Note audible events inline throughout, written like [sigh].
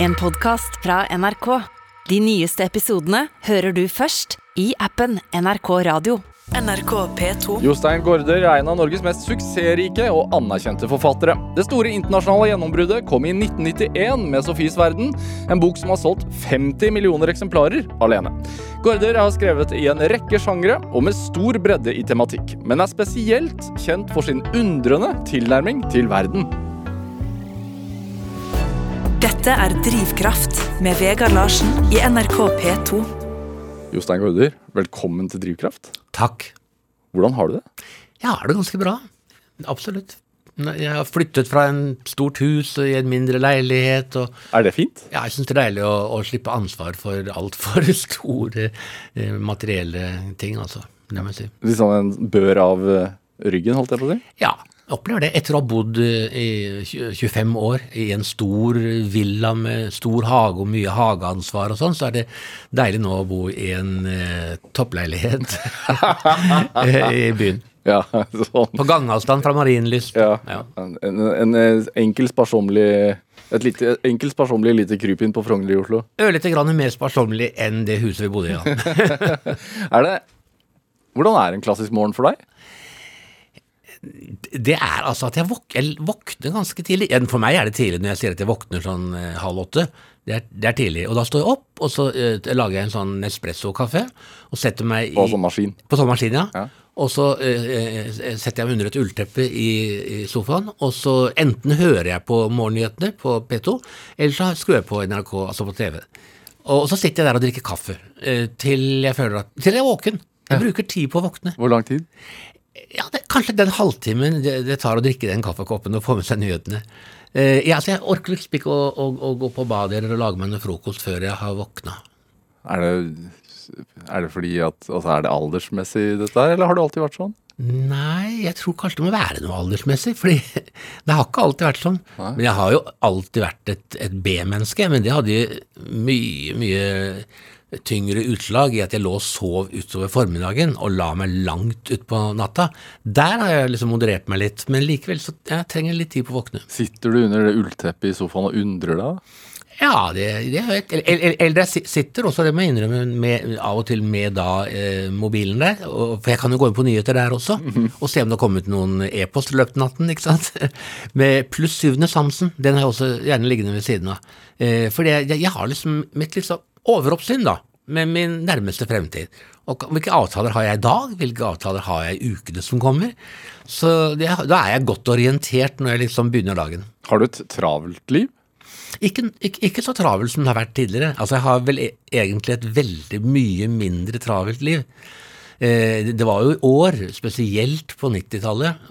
En podkast fra NRK. De nyeste episodene hører du først i appen NRK Radio. NRK P2. Jostein Gaarder er en av Norges mest suksessrike og anerkjente forfattere. Det store internasjonale gjennombruddet kom i 1991 med Sofies verden, en bok som har solgt 50 millioner eksemplarer alene. Gaarder har skrevet i en rekke sjangre og med stor bredde i tematikk, men er spesielt kjent for sin undrende tilnærming til verden. Dette er Drivkraft med Vegard Larsen i NRK P2. Jostein Gaarder, velkommen til Drivkraft. Takk. Hvordan har du det? Jeg har det ganske bra. Absolutt. Jeg har flyttet fra en stort hus og i en mindre leilighet. og Er det fint? ja, Jeg syns det er deilig å, å slippe ansvar for altfor [laughs] store eh, materielle ting, altså. Det må jeg si. Litt sånn en bør av eh, ryggen, holdt jeg på å si? Ja, jeg opplever det. Etter å ha bodd eh, i 25 år i en stor villa med stor hage og mye hageansvar og sånn, så er det deilig nå å bo i en eh, toppleilighet [laughs] i byen. Ja, [laughs] sånn. På gangavstand fra Marienlyst. Ja. Ja. En, en, en eh, enkel, sparsommelig et lite, enkel, sparsommelig lite krypinn på Frogner i Oslo. Ørlite grann mer sparsommelig enn det huset vi bodde i. Ja. [laughs] Er det Hvordan er en klassisk morgen for deg? Det er altså at jeg, våk jeg våkner ganske tidlig. For meg er det tidlig når jeg sier at jeg våkner sånn eh, halv åtte. Det er, det er tidlig. Og da står jeg opp, og så uh, lager jeg en sånn espresso-kaffe og setter meg i På sånn maskin? På sånn maskin, ja. Ja. Og så eh, setter jeg meg under et ullteppe i, i sofaen, og så enten hører jeg på morgennyhetene på P2, eller så skrur jeg på NRK, altså på TV. Og så sitter jeg der og drikker kaffe uh, til jeg føler at Til jeg er våken. Jeg bruker tid på å våkne. Hvor lang tid? Ja, det, kanskje den halvtimen det, det tar å drikke den kaffekoppen og få med seg nyhetene. Eh, ja, altså jeg orker liksom ikke å, å, å gå på badet eller lage meg noe frokost før jeg har våkna. Er det, er det fordi at altså Er det aldersmessig dette her, eller har det alltid vært sånn? Nei, jeg tror kanskje det må være noe aldersmessig, fordi [laughs] det har ikke alltid vært sånn. Men jeg har jo alltid vært et, et B-menneske, men det hadde jo mye, mye tyngre utslag i at jeg lå og sov utover formiddagen og la meg langt utpå natta. Der har jeg liksom moderert meg litt, men likevel så jeg trenger litt tid på å våkne. Sitter du under det ullteppet i sofaen og undrer deg? Ja, det, det har jeg. Eller, eller- jeg sitter også, det må jeg innrømme, med, av og til med da eh, mobilen der. Og, for jeg kan jo gå inn på nyheter der også, og se om det har kommet noen e-post i løpet av natten. ikke sant? [laughs] Med pluss syvende sansen. Den har jeg også gjerne liggende ved siden av. Eh, for jeg, jeg har liksom mitt liksom overoppsyn, da. Med min nærmeste fremtid. Og hvilke avtaler har jeg i dag? Hvilke avtaler har jeg i ukene som kommer? Så det, da er jeg godt orientert når jeg liksom begynner dagen. Har du et travelt liv? Ikke, ikke, ikke så travelt som det har vært tidligere. Altså, jeg har vel e egentlig et veldig mye mindre travelt liv. Eh, det var jo år, spesielt på 90-tallet,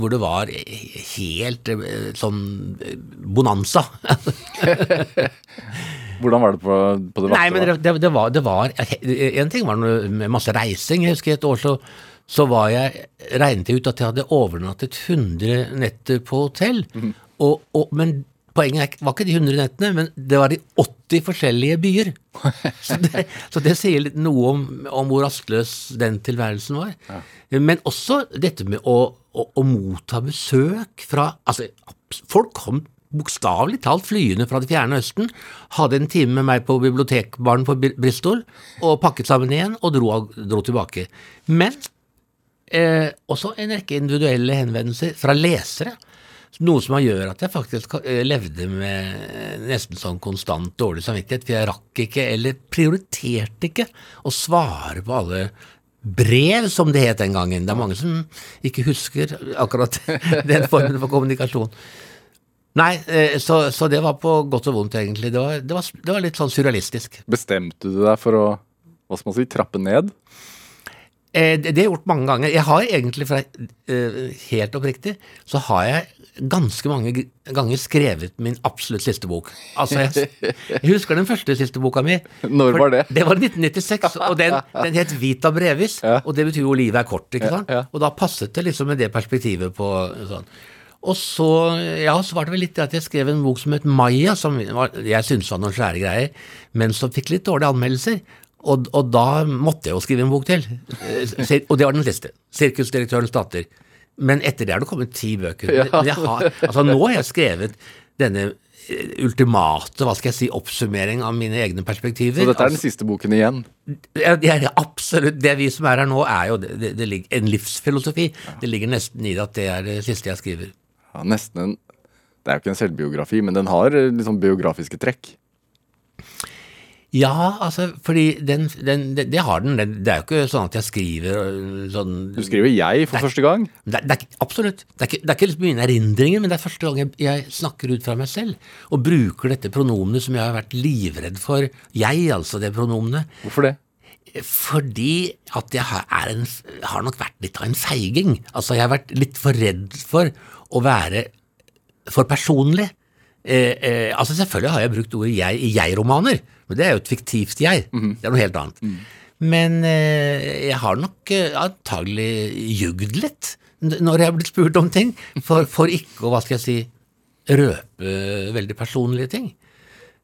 hvor det var helt eh, sånn eh, bonanza. [laughs] [laughs] Hvordan var det på, på det Nei, men det, det, var, det var En ting var noe masse reising. Jeg husker et år så, så var jeg regnet jeg ut at jeg hadde overnattet 100 netter på hotell. Mm. og, og, men poenget var ikke de 100 nettene, men det var de 80 forskjellige byer. [laughs] så, det, så det sier litt noe om, om hvor rastløs den tilværelsen var. Men også dette med å, å, å motta besøk fra Altså, folk kom bokstavelig talt flyende fra det fjerne østen, hadde en time med meg på bibliotekbaren på Bristol, og pakket sammen igjen og dro, dro tilbake. Men eh, også en rekke individuelle henvendelser fra lesere. Noe som gjør at jeg faktisk eh, levde med nesten sånn konstant dårlig samvittighet, for jeg rakk ikke, eller prioriterte ikke, å svare på alle brev, som det het den gangen. Det er mange som ikke husker akkurat [laughs] den formen for kommunikasjon. Nei, eh, så, så det var på godt og vondt, egentlig. Det var, det var, det var litt sånn surrealistisk. Bestemte du deg for å hva skal man si, trappe ned? Eh, det, det jeg gjort mange ganger. Jeg har egentlig, fra, eh, helt oppriktig, så har jeg ganske mange ganger skrevet min absolutt siste bok. Altså, jeg, jeg husker den første siste boka mi. Når var det? Det var i 1996, og den, den het Vita Brevis, Ja. og det betyr jo livet er kort, ikke sant? ja. Og da passet det liksom med det perspektivet på sånn. Og så, ja, så var det vel litt det at jeg skrev en bok som het Maya, som var, jeg syntes var noen svære greier, men som fikk litt dårlige anmeldelser. Og, og da måtte jeg jo skrive en bok til. Eh, Og det var den siste. 'Sirkusdirektørens datter'. Men etter det har det kommet ti bøker. Har, altså nå har jeg skrevet denne ultimate, hva skal jeg si, oppsummering av mine egne perspektiver. Så dette er den Altså, siste boken igjen? ja, det er absolutt, det vi som er her nå, er jo det, det, det ligger, en livsfilosofi. Det ligger nesten i det at det er det siste jeg skriver. Ja, nesten en Det er jo ikke en selvbiografi, men den har eh, liksom biografiske trekk. Ja, altså, fordi den, den, det, det har den. Det, er jo ikke sånn at jeg skriver øh, sånn Du skriver 'jeg' for første gang. Det, er- det er, absolutt. Det er ikke, det er ikke liksom mine erindringer, men det er første gang jeg, jeg snakker ut fra meg selv. Og bruker dette pronomenet som jeg har vært livredd for. Jeg, altså, det pronomenet. Hvorfor det? Fordi at jeg har, er en, har nok vært litt av en feiging. Altså, jeg har vært litt for redd for å være for personlig. Eh, eh, altså, selvfølgelig har jeg brukt ordet jeg i jeg-romaner, men det er jo et fiktivt jeg. Det er noe helt annet. Men eh, jeg har nok eh, antagelig jugd litt når jeg har blitt spurt om ting, for, for ikke å, hva skal jeg si, røpe veldig personlige ting.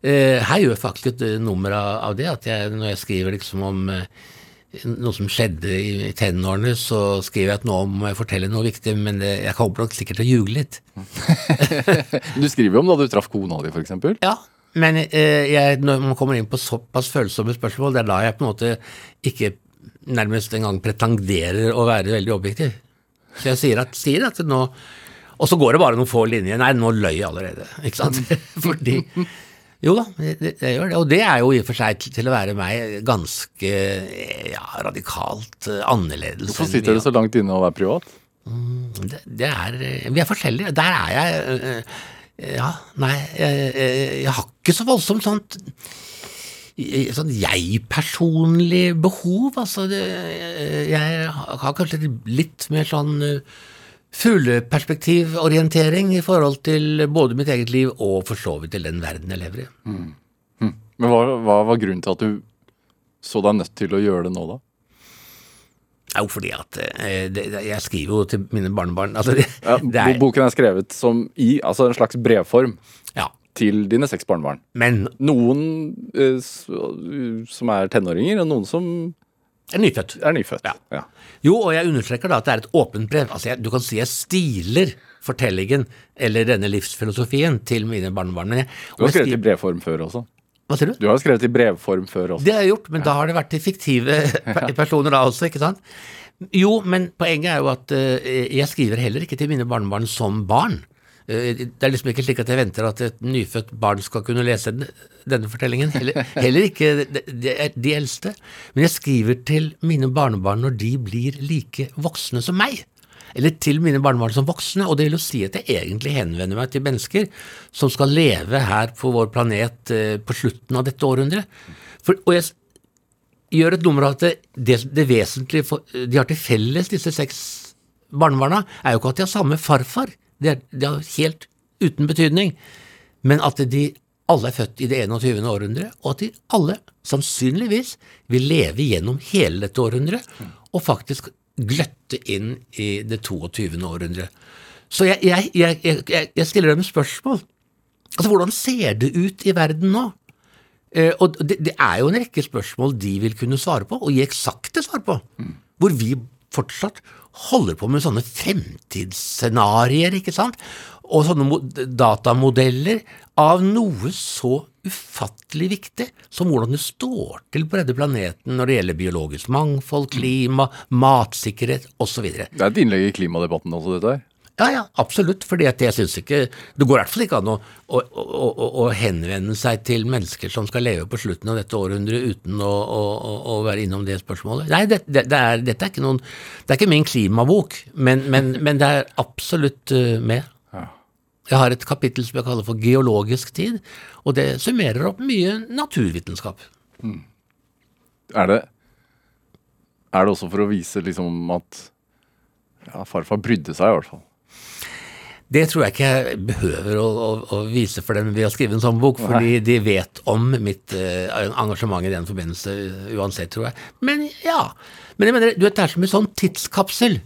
Eh, her gjør jeg faktisk et eh, nummer av, det, at jeg, når jeg skriver liksom om noe som skjedde i, tenårene, så skriver jeg at nå må jeg fortelle noe viktig, men jeg kommer nok sikkert til å ljuge litt. [laughs] Du skriver jo om da du traff kona di, f.eks. Ja, men eh, jeg, når man kommer inn på såpass følsomme spørsmål, det er da jeg på en måte ikke nærmest engang pretenderer å være veldig objektiv. Så jeg sier at, sier at nå Og så går det bare noen få linjer. Nei, nå løy jeg allerede. Ikke sant? [laughs] Fordi Jo da, det, det gjør det. Og det er jo i og for seg til, å være meg ganske ja, radikalt eh, annerledes. Hvorfor sitter du det så langt inne å være privat? det, det er eh, Vi er forskjellige. Der er jeg eh, Ja, nei, jeg, jeg, jeg har ikke så voldsomt sånt Sånn jeg-personlig behov, altså. Det, jeg har kanskje litt mer sånn fugleperspektivorientering i forhold til både mitt eget liv og for så vidt til den verden jeg lever i. Men hva, hva var grunnen til at du så deg nødt til å gjøre det nå, da? Jo fordi at eh, det, jeg skriver jo til mine barnebarn. Altså, det, Ja, [laughs] det er, Boken er skrevet som i altså en slags brevform ja, til dine seks barnebarn. men Noen eh, som er tenåringer, og noen som er nyfødt. er nyfødt. Ja. Ja. Jo, og jeg understreker da at det er et åpent brev. Altså, jeg, du kan si jeg stiler fortellingen eller denne livsfilosofien til mine barnebarn. Men jeg, Du har skrevet i brevform før også. Hva sier du? Du har skrevet i brevform før også. Det har jeg gjort, men da har det vært til fiktive [laughs] personer da også, ikke sant? Jo, men poenget er jo at eh, jeg skriver heller ikke til mine barnebarn som barn. Eh, det er liksom ikke slik at jeg venter at et nyfødt barn skal kunne lese den- denne fortellingen. Heller, heller ikke de, de, eldste. Men jeg skriver til mine barnebarn når de blir like voksne som meg. Eller til mine barnebarn som voksne, og det vil jo si at jeg egentlig henvender meg til mennesker som skal leve her på vår planet eh, på slutten av dette århundret. For, og jeg, gjør et nummer av at det, det vesentlige for, de har til felles, disse seks barnebarna, er jo ikke at de har samme farfar. Det er, det er helt uten betydning. Men at de alle er født i det 21. århundret, og at de alle sannsynligvis vil leve gjennom hele dette århundret, og faktisk gløtte inn i det 22. århundret. Så jeg, jeg, jeg, jeg, stiller dem spørsmål. Altså, hvordan ser det ut i verden nå? Eh, og det, det er jo en rekke spørsmål de vil kunne svare på, og gi eksakte svar på. Hvor vi fortsatt holder på med sånne fremtidsscenarioer, ikke sant? Og sånne datamodeller av noe så ufattelig viktig som hvordan det står til på denne planeten når det gjelder biologisk mangfold, klima, matsikkerhet osv. Det er et innlegg i klimadebatten også, dette her. Ja, ja, absolutt. For jeg syns ikke Det går i hvert fall ikke an å, å, å, å, henvende seg til mennesker som skal leve på slutten av dette århundret uten å, være innom det spørsmålet. Nei, det, det, det er, dette er ikke noen Det er ikke min klimabok, men, men, men det er absolutt eh, med. Jeg har et kapittel som jeg kaller for geologisk tid, og det summerer opp mye naturvitenskap. Er det, er det også for å vise liksom at ja, farfar brydde seg, i hvert fall? Det tror jeg ikke jeg behøver å, å, å vise for dem ved å skrive en sånn bok, fordi de vet om mitt uh, engasjement i den forbindelse uansett, tror jeg. Men ja. Men jeg mener, du vet, det er som en sånn tidskapsel.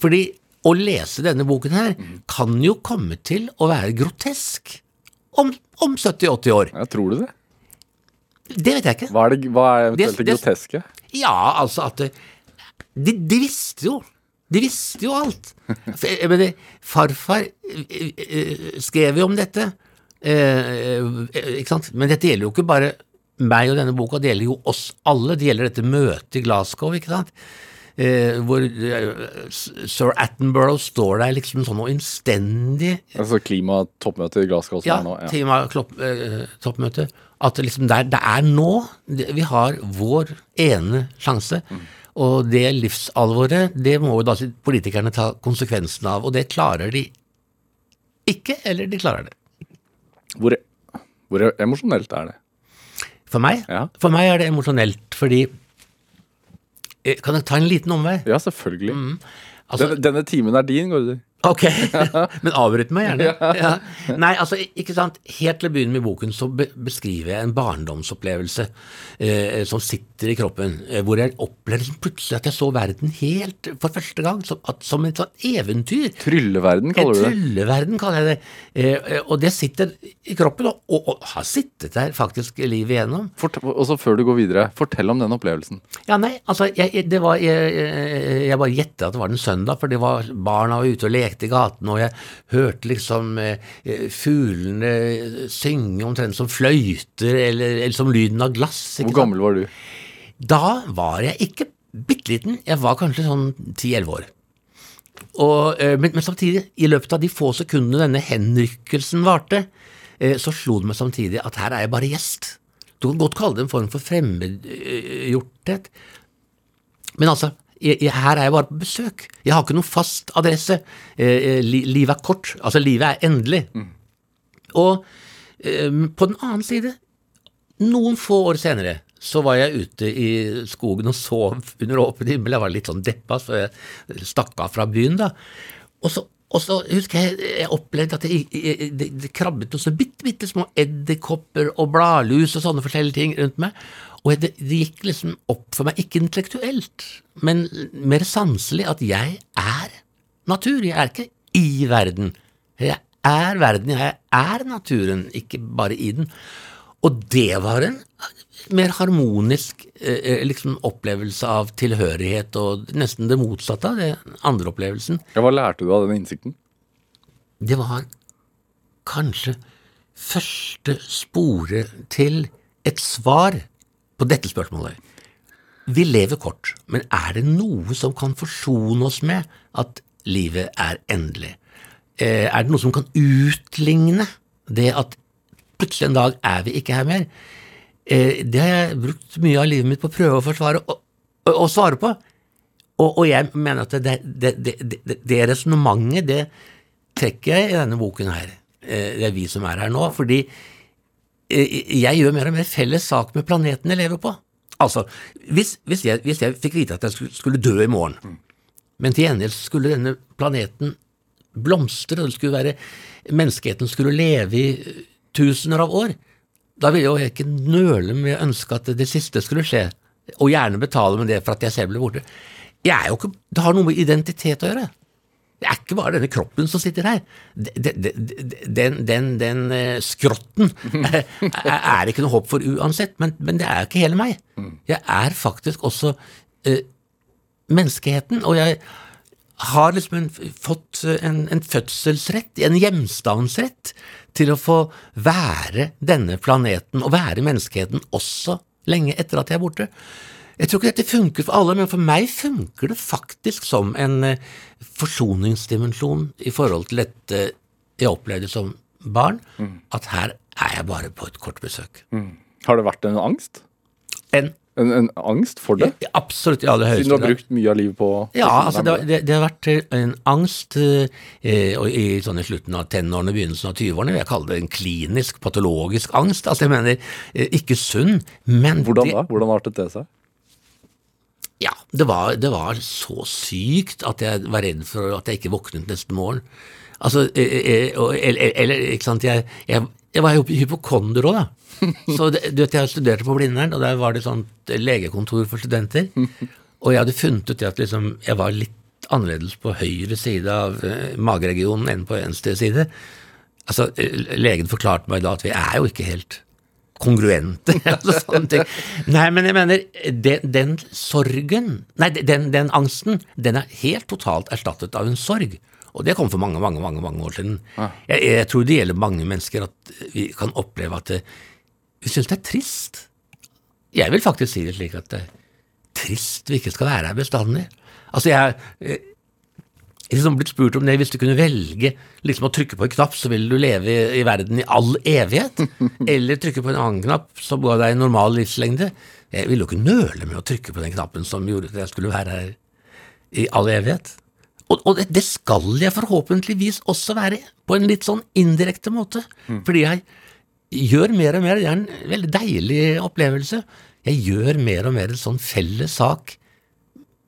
Fordi å lese denne boken her kan jo komme til å være grotesk om, om 70-80 år. Ja, tror du det? Det vet jeg ikke. Hva er, det, hva er eventuelt det, Det- groteske? Ja, altså at de, de visste jo. De visste jo alt. Jeg mener, farfar eh, eh, skrev jo om dette. Eh, ikke sant? Men dette gjelder jo ikke bare meg og denne boka, det gjelder jo oss alle. Det gjelder dette møtet i Glasgow, ikke sant? Eh, hvor eh, sir Attenborough står der liksom sånn og innstendig Altså klimatoppmøtet i Glasgow ja, nå. Ja. klimatoppmøte. At liksom der, det er nå vi har vår ene sjanse. Og det livsalvoret, det må jo da politikerne ta konsekvensen av. Og det klarer de ikke, eller de klarer det. Hvor, hvor emosjonelt er det? For meg, Ja. for meg er det emosjonelt, fordi Eh, Kan jeg ta en liten omvei? Ja, selvfølgelig. Altså, denne, denne timen er din, Gaarder. Ok, [laughs] men avbryt meg gjerne. Ja. Nei, altså, ikke sant. Helt til å begynne med boken så beskriver jeg en barndomsopplevelse eh, som sitter i kroppen, eh, hvor jeg opplevde liksom plutselig at jeg så verden helt for første gang, som, at, som et sånt eventyr. Trylleverden, kaller du det. trylleverden, kaller jeg det. Eh, og det sitter i kroppen, og, og, og har sittet der faktisk livet igjennom. Og så før du går videre, fortell om den opplevelsen. Ja, nei, altså, jeg, det var, jeg, jeg, jeg bare gjetta at det var en søndag, for det var barna var ute og lekte i gaten, og jeg hørte liksom eh, eh, fuglene synge omtrent som fløyter, eller, eller som lyden av glass. Hvor gammel var du? Da var jeg ikke bitte liten, jeg var kanskje sånn 10-11 år. Og, eh, men, men samtidig, i løpet av de få sekundene denne henrykkelsen varte, eh, så slo det meg samtidig at her er jeg bare gjest. Du kan godt kalle det en form for fremmedgjorthet. Men altså, jeg, jeg, her er jeg bare på besøk. Jeg har ikke noen fast adresse. Eh, li, livet er kort. Altså, livet er endelig. Og eh, på den annen side, noen få år senere, så var jeg ute i skogen og sov under åpen himmel. Jeg var litt sånn deppa, så jeg stakk av fra byen, da. Og så, og så husker jeg jeg opplevde at det, det, det, det krabbet noen så bitte, bitte små edderkopper og bladlus og sånne forskjellige ting rundt meg. Og det, det gikk liksom opp for meg, ikke intellektuelt, men mer sanselig, at jeg er natur. Jeg er ikke i verden. Jeg er verden, jeg er naturen, ikke bare i den. Og det var en mer harmonisk eh, liksom opplevelse av tilhørighet, og nesten det motsatte av den andre opplevelsen. Ja, hva lærte du av den innsikten? Det var kanskje første sporet til et svar på dette spørsmålet. Vi lever kort, men er det noe som kan forsone oss med at livet er endelig? Eh, er det noe som kan utligne det at plutselig en dag er vi ikke her mer? Eh, det har jeg brukt mye av livet mitt på å prøve å forsvare og, svare på. Og, og jeg mener at det, det, det, det, det resonnementet, det trekker jeg i denne boken her. Eh, Det er vi som er her nå. Fordi jeg gjør mer og mer felles sak med planeten jeg lever på. Altså, hvis, hvis, jeg, hvis jeg fikk vite at jeg skulle, dø i morgen, men til gjengjeld skulle denne planeten blomstre, og det skulle være menneskeheten skulle leve i eh, tusener av år, da ville jo jeg ikke nøle med å ønske at det siste skulle skje, og gjerne betale med det for at jeg selv ble borte. Jeg er jo ikke, Det har noe med identitet å gjøre. Det er ikke bare denne kroppen som sitter her. De- de- de- Den, den, den eh, skrotten [laughs] er, er ikke noe håp for uansett, men, men det er ikke hele meg. Jeg er faktisk også eh, menneskeheten, og jeg har liksom en, fått en, en fødselsrett, en hjemstavnsrett, til å få være denne planeten og være menneskeheten også lenge etter at jeg er borte. Jeg tror ikke dette funker for alle, men for meg funker det faktisk som en eh, forsoningsdimensjon i forhold til dette jeg opplevde som barn, at her er jeg bare på et kort besøk. Har det vært en angst? En, En, en angst for det? absolutt i aller høyeste Siden du har brukt mye av livet på Ja, altså det, det, det har vært eh, en angst eh, og i sånn i slutten av tenårene, begynnelsen av 20-årene, jeg kaller det en klinisk, patologisk angst. Altså jeg mener, eh, ikke sunn, men Hvordan det, da? Hvordan artet det seg? Ja, det var, det var så sykt at jeg var redd for at jeg ikke våknet neste morgen. Altså, eh, eh, og- eller, ikke sant, jeg, jeg, jeg var hypokonder òg, da. Så du vet, jeg studerte på Blindern, og der var det sånt legekontor for studenter. Og jeg hadde funnet ut at liksom, jeg var litt annerledes på høyre side av eh, mageregionen enn på venstre side. Altså, Legen forklarte meg da at vi er jo ikke helt kongruente. [laughs] altså sånne ting. Nei, men jeg mener, den, den sorgen, nei, den, den angsten, den er helt totalt erstattet av en sorg. Og det kom for mange, mange, mange, mange år siden. Jeg, jeg tror det gjelder mange mennesker at vi kan oppleve at det, vi syns det er trist. Jeg vil faktisk si det slik at det er trist vi ikke skal være her bestandig. Altså, jeg eh, liksom blitt spurt om det, hvis du kunne velge liksom å trykke på en knapp, så ville du leve i, i verden i all evighet, [laughs] eller trykke på en annen knapp som ga deg en normal livslengde. Jeg ville jo ikke nøle med å trykke på den knappen som gjorde at jeg skulle være her i all evighet. Og, og det, det skal jeg forhåpentligvis også være, på en litt sånn indirekte måte, fordi jeg gjør mer og mer, det er en veldig deilig opplevelse, jeg gjør mer og mer en sånn felles sak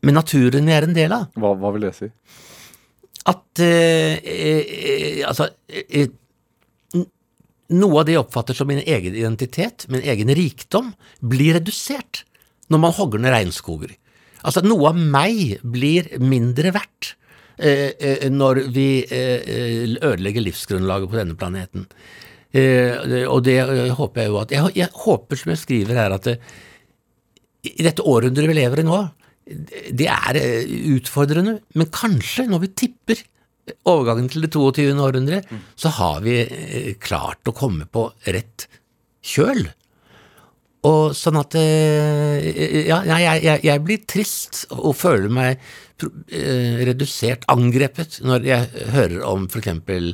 med naturen jeg er en del av Hva, hva vil det si? At eh, eh, altså eh, noe av det jeg oppfatter som min egen identitet, min egen rikdom, blir redusert når man hogger ned regnskoger. Altså noe av meg blir mindre verdt eh, eh, når vi eh, ødelegger livsgrunnlaget på denne planeten. Eh, og det eh, håper jeg jo at jeg, jeg håper, som jeg skriver her, at i dette århundret vi lever i nå, det er eh, utfordrende, men kanskje når vi tipper overgangen til det 22. århundre, så har vi eh, klart å komme på rett kjøl. Og sånn at eh, Ja, jeg, jeg, jeg blir trist og føler meg redusert, angrepet, når jeg hører om eksempel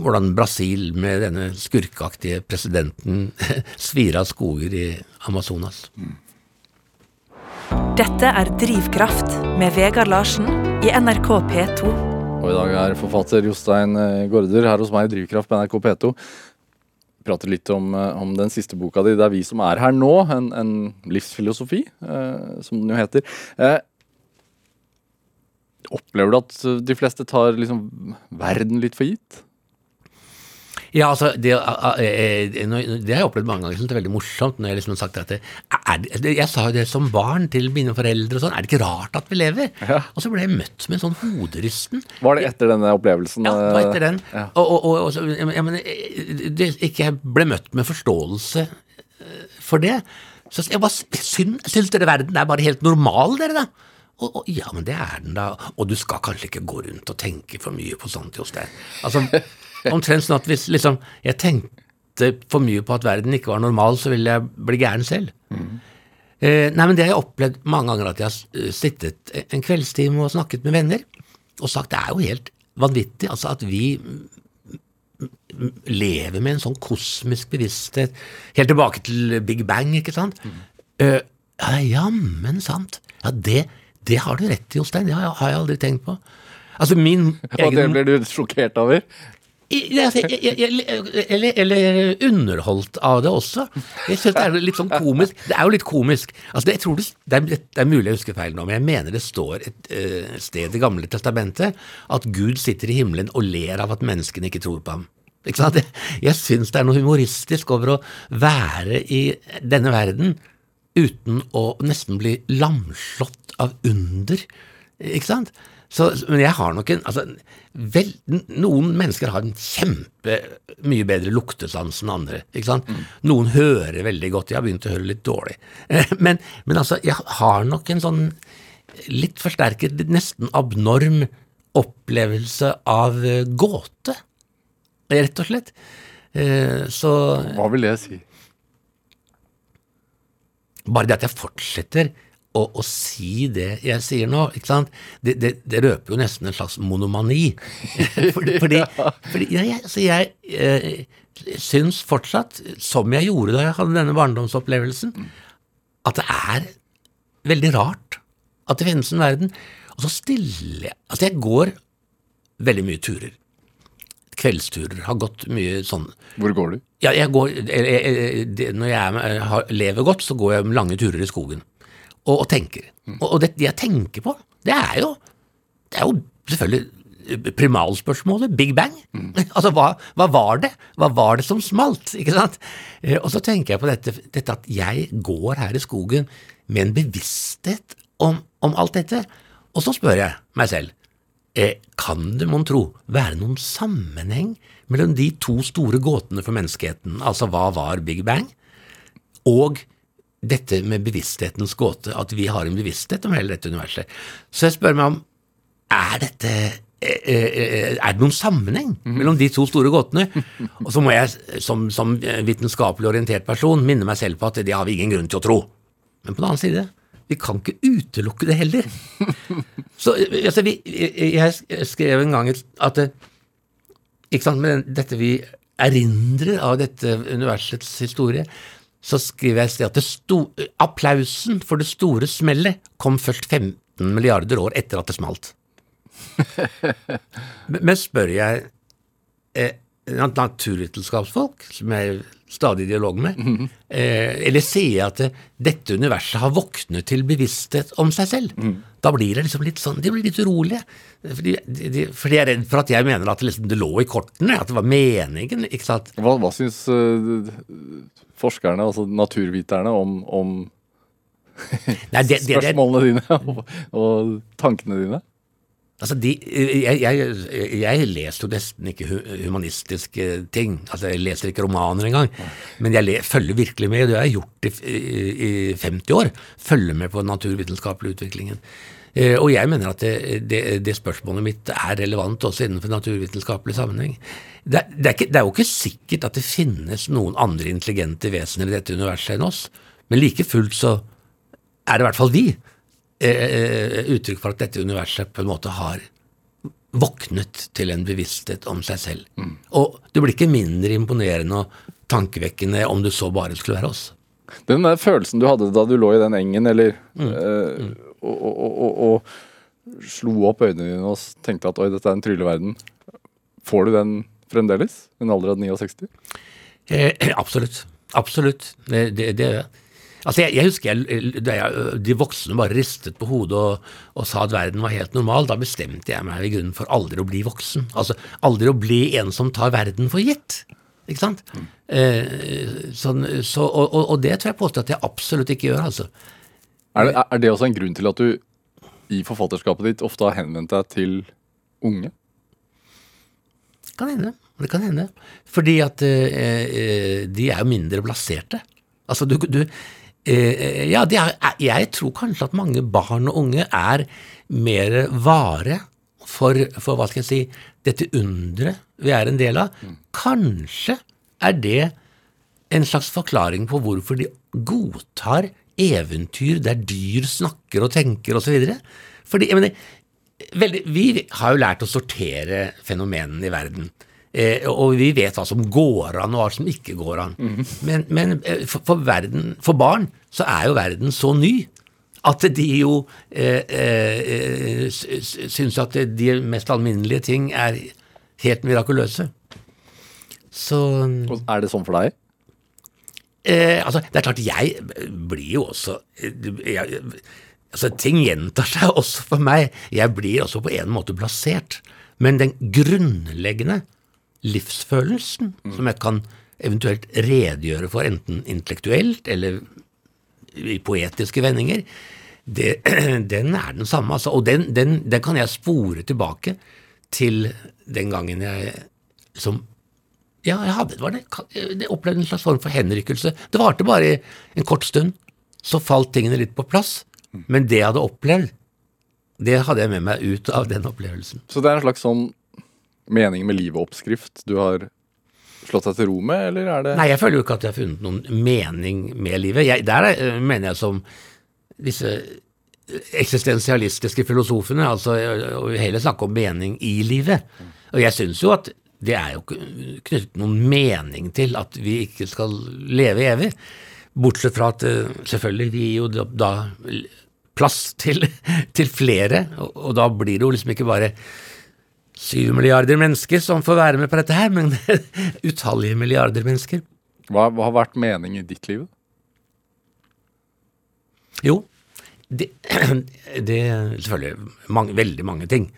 hvordan Brasil med denne skurkeaktige presidenten [laughs] svir av skoger i Amazonas. Dette er Drivkraft med Vegard Larsen i NRK P2. Og i dag er forfatter Jostein eh, Gaarder her hos meg i Drivkraft på NRK P2. Vi prater litt om, eh, om den siste boka di, 'Det er vi som er her nå', en, en livsfilosofi, eh, som den jo heter. Eh, opplever du at de fleste tar liksom verden litt for gitt? Ja, altså, det, eh, eh, det har jeg opplevd mange ganger. Synes det er veldig morsomt når jeg liksom har sagt at det, er, det- Jeg sa jo det som barn til mine foreldre og sånn. Er det ikke rart at vi lever? Ja. Og så ble jeg møtt med en sånn hoderysten. Var det etter denne opplevelsen? Ja, det var etter den. Ja. Og, og, og, så, jeg mener, det, ikke jeg ble møtt med forståelse eh, for det. Så jeg bare synd, syns dere verden er bare helt normal, dere, da? Og, og, ja, men det er den, da. Og du skal kanskje ikke gå rundt og tenke for mye på sånt, Jostein. Altså, omtrent sånn at hvis liksom jeg tenkte for mye på at verden ikke var normal, så ville jeg bli gæren selv. Eh, nei, men Det har jeg opplevd mange ganger, at jeg har eh, sittet en kveldstime og snakket med venner og sagt det er jo helt vanvittig altså at vi mm, lever med en sånn kosmisk bevissthet helt tilbake til Big Bang, ikke sant? Eh, ja, jammen sant. Ja, det, det har du rett i, Jostein. Det har jeg, aldri tenkt på. Altså, min [laughs] Og det ble du sjokkert over? Altså, eller, eller underholdt av det også. Jeg synes Det er litt sånn komisk. Det er jo litt komisk. Altså, jeg tror det, det, er, det er mulig jeg husker feil nå, men jeg mener det står et uh, sted i Gamle testamentet at Gud sitter i himmelen og ler av at menneskene ikke tror på ham. Ikke sant? Jeg, jeg syns det er noe humoristisk over å være i denne verden uten å nesten bli lamslått av under. Ikke sant? Så, men jeg har nok en altså, vel, Noen mennesker har en kjempe mye bedre luktesans enn andre. ikke sant? Noen hører veldig godt. Jeg har begynt å høre litt dårlig. [laughs] Men, men altså, jeg har nok en sånn litt forsterket, nesten abnorm opplevelse av eh, gåte, rett og slett. Eh, Så Hva vil det si? bare det at jeg fortsetter å, å si det jeg sier nå, ikke sant? Det, det, det røper jo nesten en slags monomani. [laughs] fordi [laughs] fordi, fordi ja, jeg, så jeg eh, syns fortsatt, som jeg gjorde da jeg hadde denne barndomsopplevelsen, at det er veldig rart at det finnes en verden. Og så stiller jeg Altså, jeg går veldig mye turer. Kveldsturer. Har gått mye sånn Hvor går du? ja, jeg går, jeg, jeg, det, når jeg er, lever godt, så går jeg lange turer i skogen og, og tenker. Og, og det, jeg tenker på, det er jo, det er jo selvfølgelig primalspørsmålet, Big Bang. [laughs] Altså, hva, hva var det? Hva var det som smalt? [laughs] Ikke sant? Eh, Og så tenker jeg på dette, dette at jeg går her i skogen med en bevissthet om, om alt dette. Og så spør jeg meg selv, Eh, kan det, mon tro, være noen sammenheng mellom de to store gåtene for menneskeheten, altså hva var Big Bang, og dette med bevissthetens gåte, at vi har en bevissthet om hele dette universet? Så jeg spør meg om, er dette eh, eh, er det noen sammenheng mellom de to store gåtene? Og så må jeg som, som vitenskapelig orientert person minne meg selv på at det har vi ingen grunn til å tro. Men på den annen side, vi kan ikke utelukke det heller. Så altså, vi, Jeg skrev en gang at ikke sant, med dette vi erindrer av dette universets historie, så skriver jeg at sto, applausen for det store smellet kom først 15 milliarder år etter at det smalt. [laughs] Men spør jeg eh, naturvitenskapsfolk, som jeg er stadig i dialog med, mm -hmm. eh, eller sier jeg at det, dette universet har våknet til bevissthet om seg selv, mm. da blir det liksom litt sånn, de blir litt urolige. Fordi de, de, for de er redd for at jeg mener at det, liksom, det lå i kortene, at det var meningen. ikke sant? Hva, hva syns uh, forskerne, altså naturviterne, om, om Nei, det, spørsmålene dine [laughs] og, og tankene dine? Altså, de, jeg, jeg, jeg, leser jo nesten ikke humanistiske ting. Altså, Jeg leser ikke romaner engang. Men jeg le, følger virkelig med, det har jeg gjort i, i, 50 år. Følger med på den naturvitenskapelige utviklingen. Eh, og jeg mener at det, det, det, spørsmålet mitt er relevant også innenfor naturvitenskapelig sammenheng. Det, det, er ikke, det er jo ikke sikkert at det finnes noen andre intelligente vesener i dette universet enn oss, men like fullt så er det i hvert fall vi. Eh, eh, uttrykk for at dette universet på en måte har våknet til en bevissthet om seg selv. Mm. Og det blir ikke mindre imponerende og tankevekkende om det så bare skulle være oss. Den der følelsen du hadde da du lå i den engen, eller mm. Eh, mm. Og, og, og, og, slo opp øynene dine og tenkte at oi, dette er en trylleverden. Får du den fremdeles? En alder av 69? Eh, [clears throat] absolutt. Absolutt. Det, det, det gjør jeg. Altså jeg, jeg husker jeg, jeg, de voksne bare ristet på hodet og, og, sa at verden var helt normal. Da bestemte jeg meg i grunnen for aldri å bli voksen. Altså aldri å bli en som tar verden for gitt. Ikke sant? Mm. Eh, sånn, så, og, og, og, det tror jeg påstår at jeg absolutt ikke gjør, altså. Er det, er det også en grunn til at du i forfatterskapet ditt ofte har henvendt deg til unge? Det kan hende. Det kan hende. Fordi at eh, eh de er jo mindre blaserte. Altså, du, du Eh, ja, er, jeg tror kanskje at mange barn og unge er mer vare for, for hva skal jeg si, dette underet vi er en del av. Kanskje er det en slags forklaring på hvorfor de godtar eventyr der dyr snakker og tenker osv. Fordi, jeg mener, veldig, vi har jo lært å sortere fenomenene i verden. Eh, og vi vet hva som går an, og hva som ikke går an. Mm. Men, men eh, for, for, verden, for, barn så er jo verden så ny at de jo eh, eh, syns at de mest alminnelige ting er helt mirakuløse. Så Er det sånn for deg? Eh, altså, det er klart, jeg blir jo også jeg, altså, Ting gjentar seg [laughs] også for meg. Jeg blir også på en måte plassert. Men den grunnleggende livsfølelsen, mm. som jeg kan eventuelt redegjøre for, enten intellektuelt eller i poetiske vendinger, det, [clears throat] den er den samme. Altså, og den, den, den, kan jeg spore tilbake til den gangen jeg som Ja, jeg hadde det, var det, opplevde en slags form for henrykkelse. Det varte bare en kort stund. Så falt tingene litt på plass. Men det jeg hadde opplevd, det hadde jeg med meg ut av den opplevelsen. Så det er en slags sånn mening med livet-oppskrift du har slått deg til ro med, eller er det Nei, jeg føler jo ikke at jeg har funnet noen mening med livet. Jeg, der er, eh, mener jeg som disse eksistensialistiske filosofene, altså hele heller snakke om mening i livet. Og jeg syns jo at det er jo knyttet noen mening til at vi ikke skal leve evig. Bortsett fra at eh, selvfølgelig vi gir jo da plass til, [laughs] til flere, og, og da blir det jo liksom ikke bare syv milliarder mennesker som får være med på dette her, men [laughs] utallige milliarder mennesker. Hva, hva, har vært mening i ditt liv? Jo, det, [clears throat] det Selvfølgelig mange, veldig mange ting.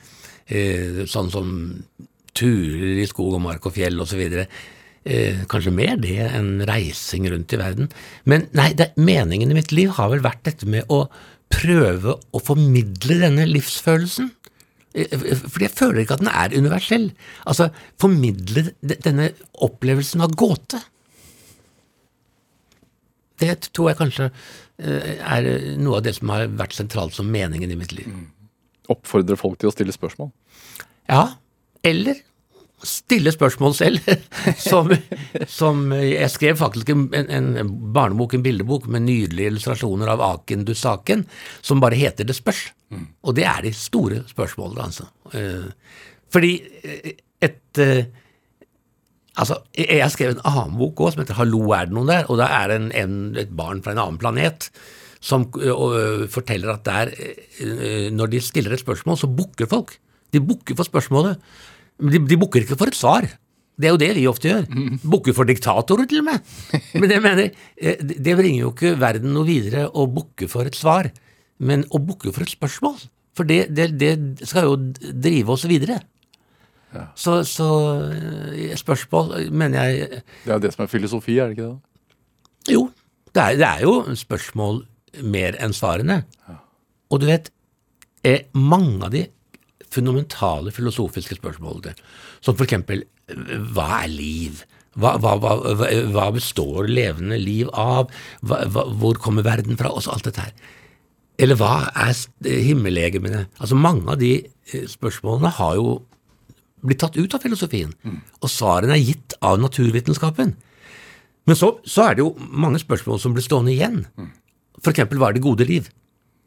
Eh, sånn som turer i skog og mark og fjell osv. Eh, kanskje mer det enn reising rundt i verden. Men nei, det, meningen i mitt liv har vel vært dette med å prøve å formidle denne livsfølelsen. Fordi jeg føler ikke at den er universell. Altså, formidle denne opplevelsen av gåte. Det tror jeg kanskje eh, er noe av det som har vært sentralt som meningen i mitt liv. Mm. Oppfordre folk til å stille spørsmål? Ja, eller stille spørsmål selv. [laughs] som, som Jeg skrev faktisk en, en barnebok, en bildebok, med nydelige illustrasjoner av Aken Dusaken, som bare heter Det spørs. Mm. Og det er de store spørsmålene, altså. Eh, fordi eh, et eh, Altså, Jeg har skrevet en annen bok òg, som heter 'Hallo, er det noen der?' Og da er det en, en, et barn fra en annen planet som og, forteller at der, når de stiller et spørsmål, så bukker folk. De bukker for spørsmålet. De, de bukker ikke for et svar. Det er jo det vi ofte gjør. Mm. Bukker for diktatorer, til og med. [laughs] Men det, mener, det bringer jo ikke verden noe videre å bukke for et svar, men å bukke for et spørsmål. For det, det, det skal jo drive oss videre. Ja. Så, så, eh, spørsmål mener jeg Det er det som er filosofi, er det ikke det? Jo, det er, det er jo spørsmål mer enn svarene. Ja. Og du vet, mange av de fundamentale filosofiske spørsmålene, som for eksempel hva er liv? Hva, hva, hva, hva består levende liv av? hvor kommer verden fra? Også alt dette her. Eller hva er himmellegemene? Altså Mange av de eh, spørsmålene har jo blitt tatt ut av filosofien, mm. og svarene er gitt av naturvitenskapen. Men så, så, er det jo mange spørsmål som blir stående igjen. Mm. For eksempel hva er det gode liv?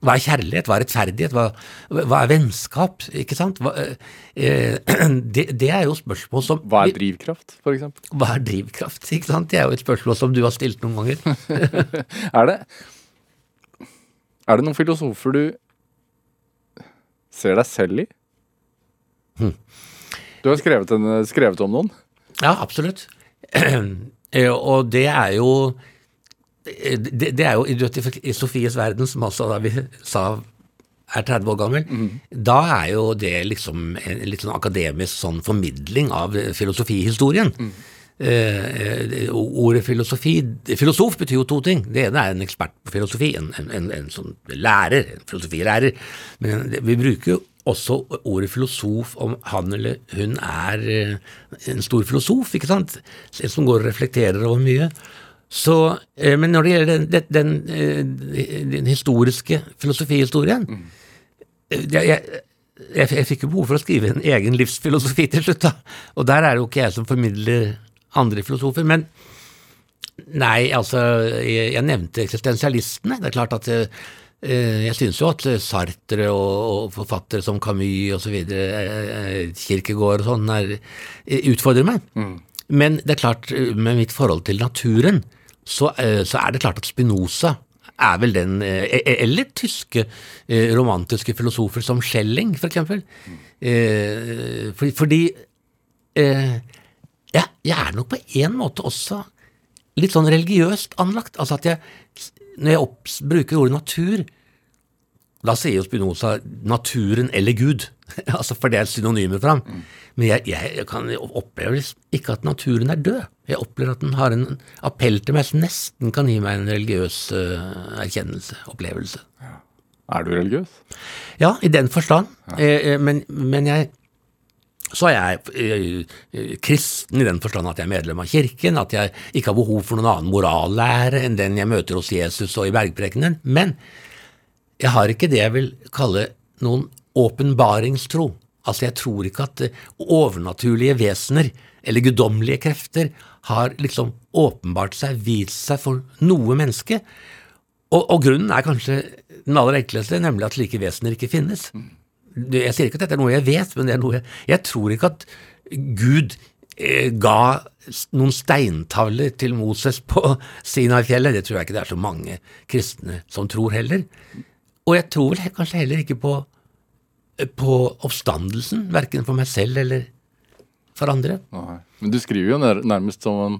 Hva er kjærlighet? Hva er rettferdighet? Hva, hva er vennskap? Ikke sant? Hva, eh, [clears throat] det, det, er jo spørsmål som Hva er drivkraft, for eksempel? Hva er drivkraft? Ikke sant? Det er jo et spørsmål som du har stilt noen ganger. [laughs] er det Er det noen filosofer du ser deg selv i? Hm. Du har skrevet, en, skrevet om noen? Ja, absolutt. [clears throat] Eh, og det er jo det, det, er jo i Sofies verden, som altså da vi sa er 30 år gammel, mm. da er jo det liksom en litt sånn akademisk sånn formidling av filosofihistorien. Mm. Eh, ordet filosofi Filosof betyr jo to ting. Det ene er en ekspert på filosofi, en, en, en, en sånn lærer, en filosofilærer. Men vi bruker jo også ordet filosof om han eller hun er eh, en stor filosof, ikke sant? En som går og reflekterer over mye. Så, eh, men når det gjelder den, den, den, eh, den historiske filosofihistorien mm. jeg, jeg, jeg, jeg, fikk jo behov for å skrive en egen livsfilosofi til slutt, da. Og der er det jo ikke jeg som formidler andre filosofer. Men nei, altså Jeg, jeg nevnte eksistensialistene. Det er klart at jeg, jeg syns jo at Sartre og, og forfattere som Camus osv., Kirkegård og sånn, utfordrer meg. Mm. Men det er klart, med mitt forhold til naturen, så, eh, så er det klart at Spinoza er vel den eh, e-, Eller tyske eh, romantiske filosofer som Schelling, for eksempel. Fordi ja, jeg er nok på en måte også litt sånn religiøst anlagt. Altså at jeg, når jeg opp, bruker ordet natur, da sier jo Spinoza naturen eller Gud. [laughs] altså For det er synonymer for ham. Mm. Men jeg, jeg, jeg kan oppleve ikke at naturen er død. Jeg opplever at den har en appell til meg som nesten kan gi meg en religiøs uh, erkjennelse, opplevelse. Ja. Er du religiøs? Ja, i den forstand. Ja. Eh, eh men, men, jeg så er jeg eh, kristen i den forstand at jeg er medlem av kirken, at jeg ikke har behov for noen annen morallære enn den jeg møter hos Jesus og i bergprekenen. Men jeg har ikke det jeg vil kalle noen åpenbaringstro. Altså, jeg tror ikke at eh, overnaturlige vesener eller guddommelige krefter har liksom åpenbart seg, vist seg for noe menneske. Og, og, grunnen er kanskje den aller enkleste, nemlig at slike vesener ikke finnes. Jeg sier ikke at dette er noe jeg vet, men det er noe jeg Jeg tror ikke at Gud eh, ga noen steintavler til Moses på Sinai-fjellet. Det tror jeg ikke det er så mange kristne som tror heller. Og jeg tror vel kanskje heller ikke på på oppstandelsen, verken for meg selv eller for andre. Nei. Men du skriver jo nærmest som en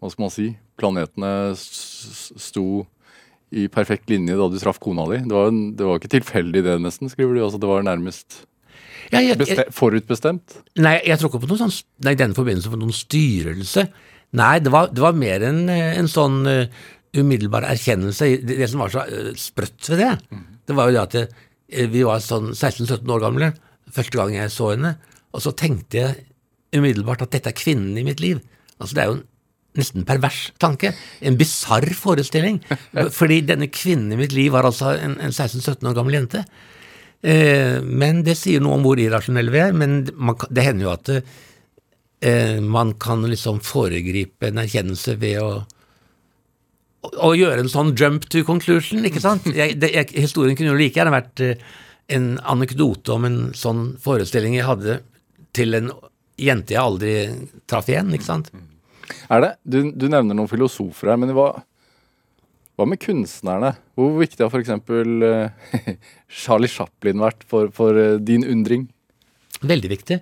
Hva skal man si? Planetene sto i perfekt linje da du traff kona di. Det var, det var ikke tilfeldig det, nesten, skriver du. Altså, det var nærmest ja, jeg, jeg, forutbestemt? Nei, jeg tror ikke på noen sånn, nei, denne forbindelse på noen styrelse. Nei, det var, det var mer en, en sånn uh, umiddelbar erkjennelse. Det, det, som var så uh, sprøtt ved det, mm. det var jo det at Eh, vi var sånn 16-17 år gamle første gang jeg så henne, og så tenkte jeg umiddelbart at dette er kvinnen i mitt liv. Altså Det er jo en nesten pervers tanke. En bisarr forestilling. [laughs] Fordi denne kvinnen i mitt liv var altså en, en 16-17 år gammel jente. Eh, men det sier noe om hvor irrasjonelle vi er. Men man, det hender jo at eh, man kan liksom foregripe en erkjennelse ved å å- gjøre en sånn jump to conclusion, ikke sant? [laughs] Jeg, det, jeg, historien kunne jo like gjerne vært eh, en anekdote om en sånn forestilling jeg hadde til en jente jeg aldri traff igjen, ikke sant? Er det? Du, du nevner noen filosofer her, men hva, hva med kunstnerne? Hvor viktig har f.eks. Uh, [laughs] Charlie Chaplin vært for, for eh, din undring? Veldig viktig.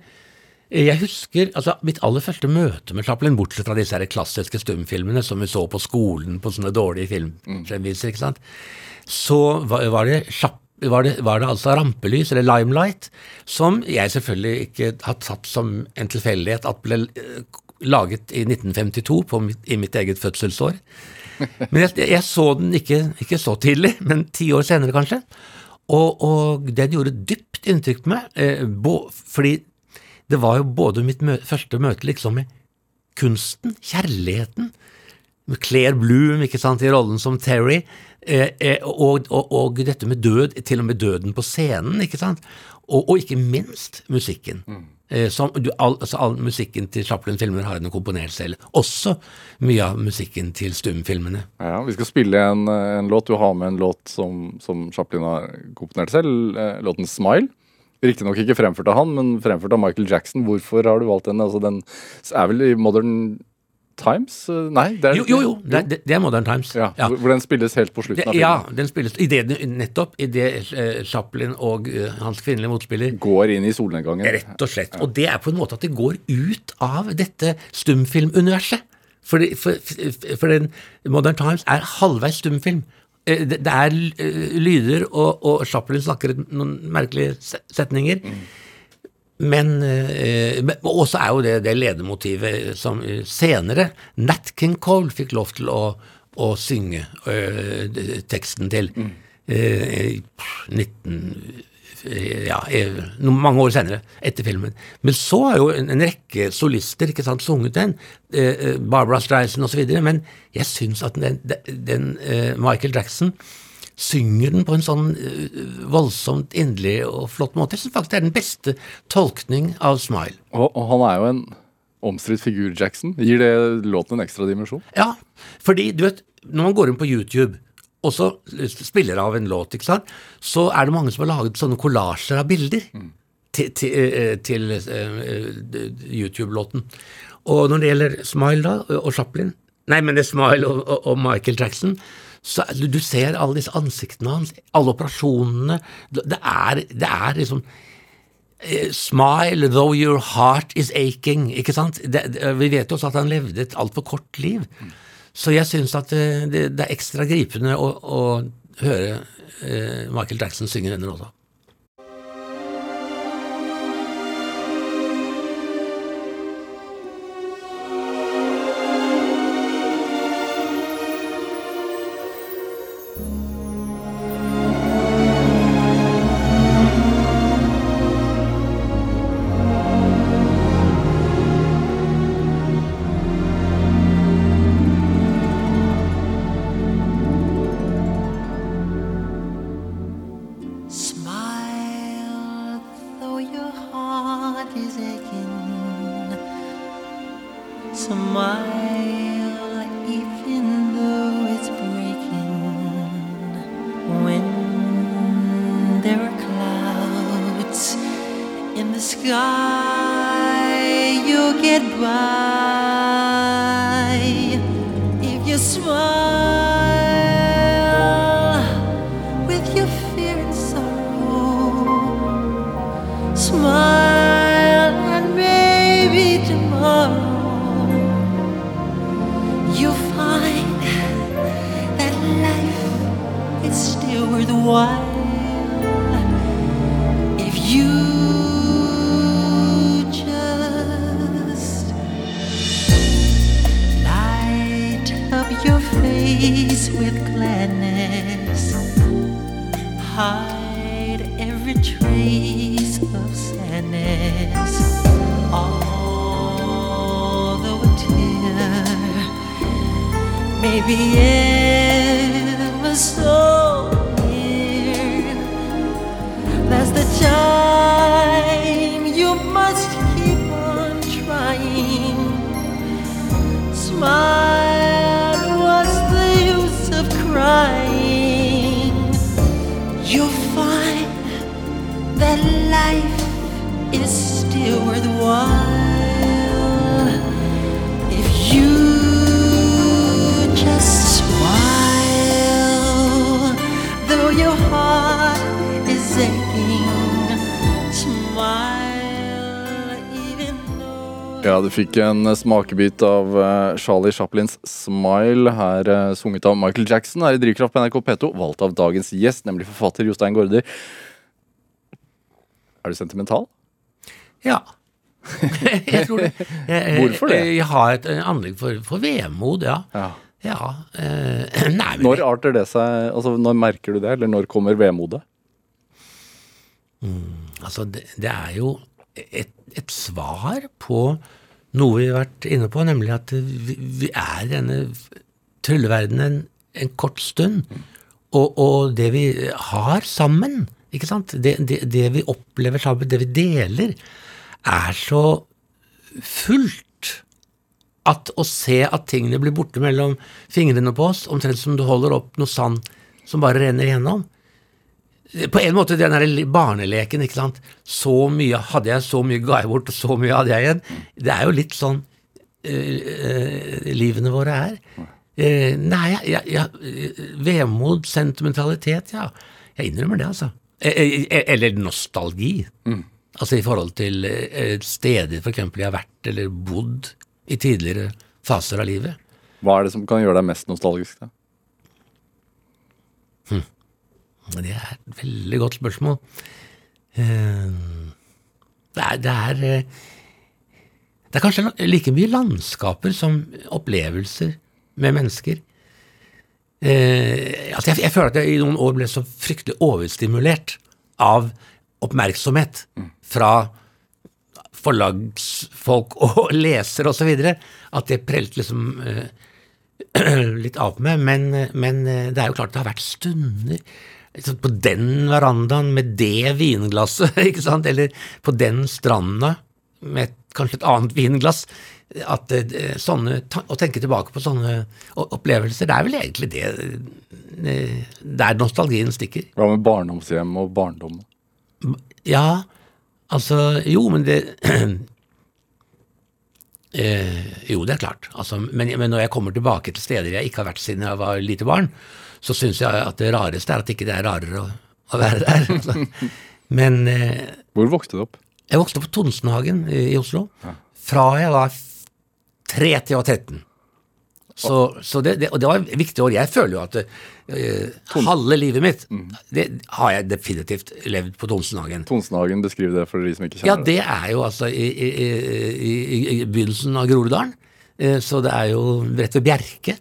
Jeg husker altså, mitt aller første møte med Chaplin, bortsett fra disse her klassiske stumfilmene som vi så på skolen på sånne dårlige filmfremviser, ikke sant. Så var, det var, det, var det altså rampelys, eller limelight, som jeg selvfølgelig ikke har tatt som en tilfeldighet at ble eh, laget i 1952, på mitt, i mitt eget fødselsår. Men jeg, jeg så den ikke, ikke så tidlig, men ti år senere kanskje. Og, og den gjorde dypt inntrykk på meg, eh, bo, fordi det var jo både mitt mø første møte liksom med kunsten, kjærligheten, med Claire Bloom ikke sant, i rollen som Terry, eh, eh, og, og, og dette med død, til og med døden på scenen, ikke sant, og, og ikke minst musikken. Eh, som, du, all, altså, all musikken til Chaplin-filmer har hun komponert selv. Også mye av musikken til stumfilmene. Ja, Vi skal spille en, en låt. Du har med en låt som, som Chaplin har komponert selv. eh, Låten 'Smile'. Riktignok ikke fremført av han, men fremført av Michael Jackson. Hvorfor har du valgt den? Altså, den er vel i Modern Times? Eh, Nei? Det er, Jo, jo, jo, det, er- det er Modern Times. Ja, Hvor, hvor den spilles helt på slutten Det, av filmen. ja, den spilles i det, nettopp idet uh, Chaplin og uh, hans kvinnelige motspiller Går inn i solnedgangen. Rett og slett. Og det er på en måte at det går ut av dette stumfilmuniverset. For, for, for den Modern Times er halvveis stumfilm. Eh, Det, det er eh, lyder, og, og Chaplin snakker noen merkelige setninger. setninger. Men men også er jo det, det ledemotivet som senere Nat King Cole fikk lov til å, å synge ø, teksten til. Mm. 19 ja, mange år senere, etter filmen. Men så har jo en, en rekke solister ikke sant, sunget den, eh, eh, Barbara Streisand osv., men jeg syns at den, den, den eh, Michael Jackson synger den på en sånn eh, voldsomt inderlig og flott måte. Jeg syns faktisk det er den beste tolkning av Smile. Og, og han er jo en omstridt figur, Jackson. Gir det låten en ekstra dimensjon? Ja, fordi du vet, når man går inn på YouTube og så spiller av en låt, ikke sant, så er det mange som har laget sånne kollasjer av bilder til, til, eh, til eh, YouTube-låten. Og når det gjelder Smile da, og Chaplin, nei, men det er Smile og, og, og Michael Jackson, så du, ser alle disse ansiktene hans, alle operasjonene, det er, det er liksom eh, Smile though your heart is aching. ikke sant? Det, vi vet jo også at han levde et altfor kort liv. Så jeg syns at det, det, det er ekstra gripende å, å høre eh, Michael Jackson synge denne låta. Smile, even though it's breaking. When there are clouds in the sky, you'll get by bien. Ja, du fikk en smakebit av eh, Charlie Chaplins 'Smile', her eh, sunget av Michael Jackson, her i Drivkraft på NRK P2, valgt av dagens gjest, nemlig forfatter Jostein Gaarder. Er du sentimental? Ja. [laughs] jeg tror det. Jeg, Hvorfor det? Jeg, jeg har et eh, anlegg for, for vemod, ja. Ja. Ja. eh, [clears throat] nei, Når arter det seg Altså, når merker du det, eller når kommer vemodet? Altså, det, det er jo et, et svar på noe vi har vært inne på, nemlig at vi, vi er i denne trylleverdenen en, kort stund. Og, og det vi har sammen, ikke sant, det, det, det vi opplever sammen, det vi deler, er så fullt at å se at tingene blir borte mellom fingrene på oss, omtrent som du holder opp noe sand som bare renner igjennom, på en måte den der barneleken, ikke sant. Så mye hadde jeg, så mye ga jeg bort, og så mye hadde jeg igjen. Det er jo litt sånn eh, livene våre er. Uh, nei, jeg, jeg, vemod, sentimentalitet, ja. Jeg innrømmer det, altså. Eller nostalgi. Altså i forhold til steder for eksempel jeg har vært eller bodd i tidligere faser av livet. Hva er det som kan gjøre deg mest nostalgisk? da? Men Det er et veldig godt spørsmål. Eh, Det er, det er, eh, det er kanskje like mye landskaper som opplevelser med mennesker. Eh, jeg, jeg føler at jeg i noen år ble så fryktelig overstimulert av oppmerksomhet fra forlagsfolk og [laughs] lesere osv. at det prelte liksom [clears throat] litt av på meg, men, men det er jo klart det har vært stunder liksom på den verandaen med det vinglasset, [laughs] ikke sant, eller på den stranda med kanskje et annet vinglass, at eh, sånne, å tenke tilbake på sånne opplevelser, det er vel egentlig det eh, der nostalgien stikker. Hva med barndomshjem og barndom? Ja, altså Jo, men det [clears throat] eh, Jo, det er klart. Altså, men, men når jeg kommer tilbake til steder jeg ikke har vært siden jeg var lite barn, så syns jeg at det rareste er at ikke det er rarere å, å være der. Så. [laughs] Men eh, Hvor vokste du opp? jeg vokste opp på Tonsenhagen i, i Oslo. Fra jeg var tre til jeg var 13. Så, så det, det, og det var viktige viktig år. Jeg føler jo at eh, halve livet mitt det har jeg definitivt levd på Tonsenhagen. Tonsenhagen, beskriv det for de som ikke kjenner Ja, det er jo altså i, i, i, i, i begynnelsen av Groruddalen. Eh, Så det er jo rett ved Bjerke.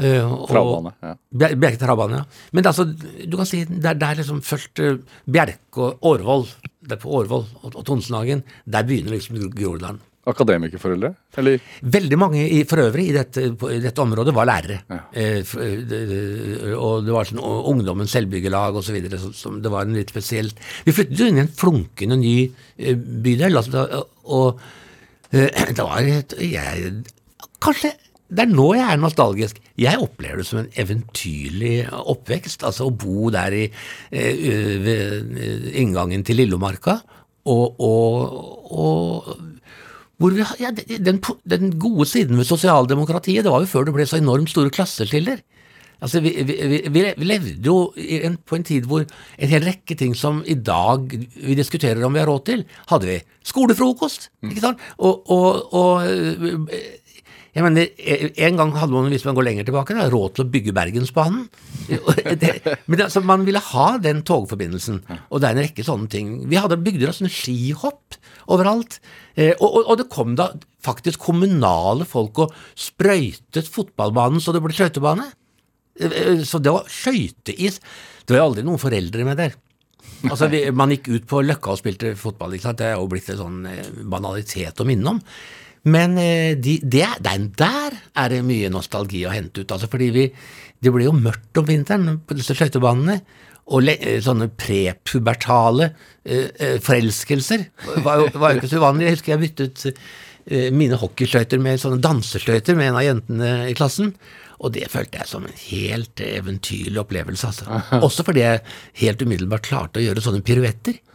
Og- Travbane, ja. Bjerke travbane, ja. Men altså, du kan si det er der liksom først uh, Bjerke og Årvoll, det er på Årvoll og, og Tonsenhagen, der begynner liksom Groruddalen. Akademikerforeldre? Eller Veldig mange i, for øvrig i dette, på, i dette området var lærere. Eh, f- eh, det- det- og det var sånn Ungdommens selvbyggelag osv. Det var en litt spesiell Vi flyttet jo inn i en flunkende ny eh, bydel. Altså, og eh, [clears throat] det var et jeg, Kanskje det er nå jeg er nostalgisk. Jeg opplever det som en eventyrlig oppvekst. Altså å bo der i, eh, ved eh, inngangen til Lillomarka, og, og, og hvor vi, ja, den, den gode siden ved sosialdemokratiet, det var jo før det ble så enormt store klasseskiller. Altså, vi, vi, vi, levde jo en, på en tid hvor en hel rekke ting som i dag vi diskuterer om vi har råd til, hadde vi. Skolefrokost, ikke sant? Og, og, og øh, jeg mener, En gang hadde man, hvis man går lenger tilbake, da, råd til å bygge Bergensbanen. [laughs] Det, men altså, man ville ha den togforbindelsen, og det er en rekke sånne ting. Vi hadde bygde oss en skihopp overalt. Eh, og, og, og det kom da faktisk kommunale folk og sprøytet fotballbanen så det ble skøytebane. Eh, eh, Så det var skøyteis. Det var jo aldri noen foreldre med der. Altså, vi, Man gikk ut på Løkka og spilte fotball. Ikke sant? Det er jo blitt en sånn banalitet å minne om. Men de, de, den der, er det mye nostalgi å hente ut. Altså, fordi vi, det ble jo mørkt om vinteren på disse skøytebanene. Og le, eh, sånne prepubertale eh, eh, forelskelser var jo, var jo ikke så uvanlig. Jeg husker jeg byttet eh, mine hockeyskøyter med sånne danseskøyter med en av jentene i klassen. Og det følte jeg som en helt eventyrlig opplevelse. Altså. [laughs] Også fordi jeg helt umiddelbart klarte å gjøre sånne piruetter. [laughs]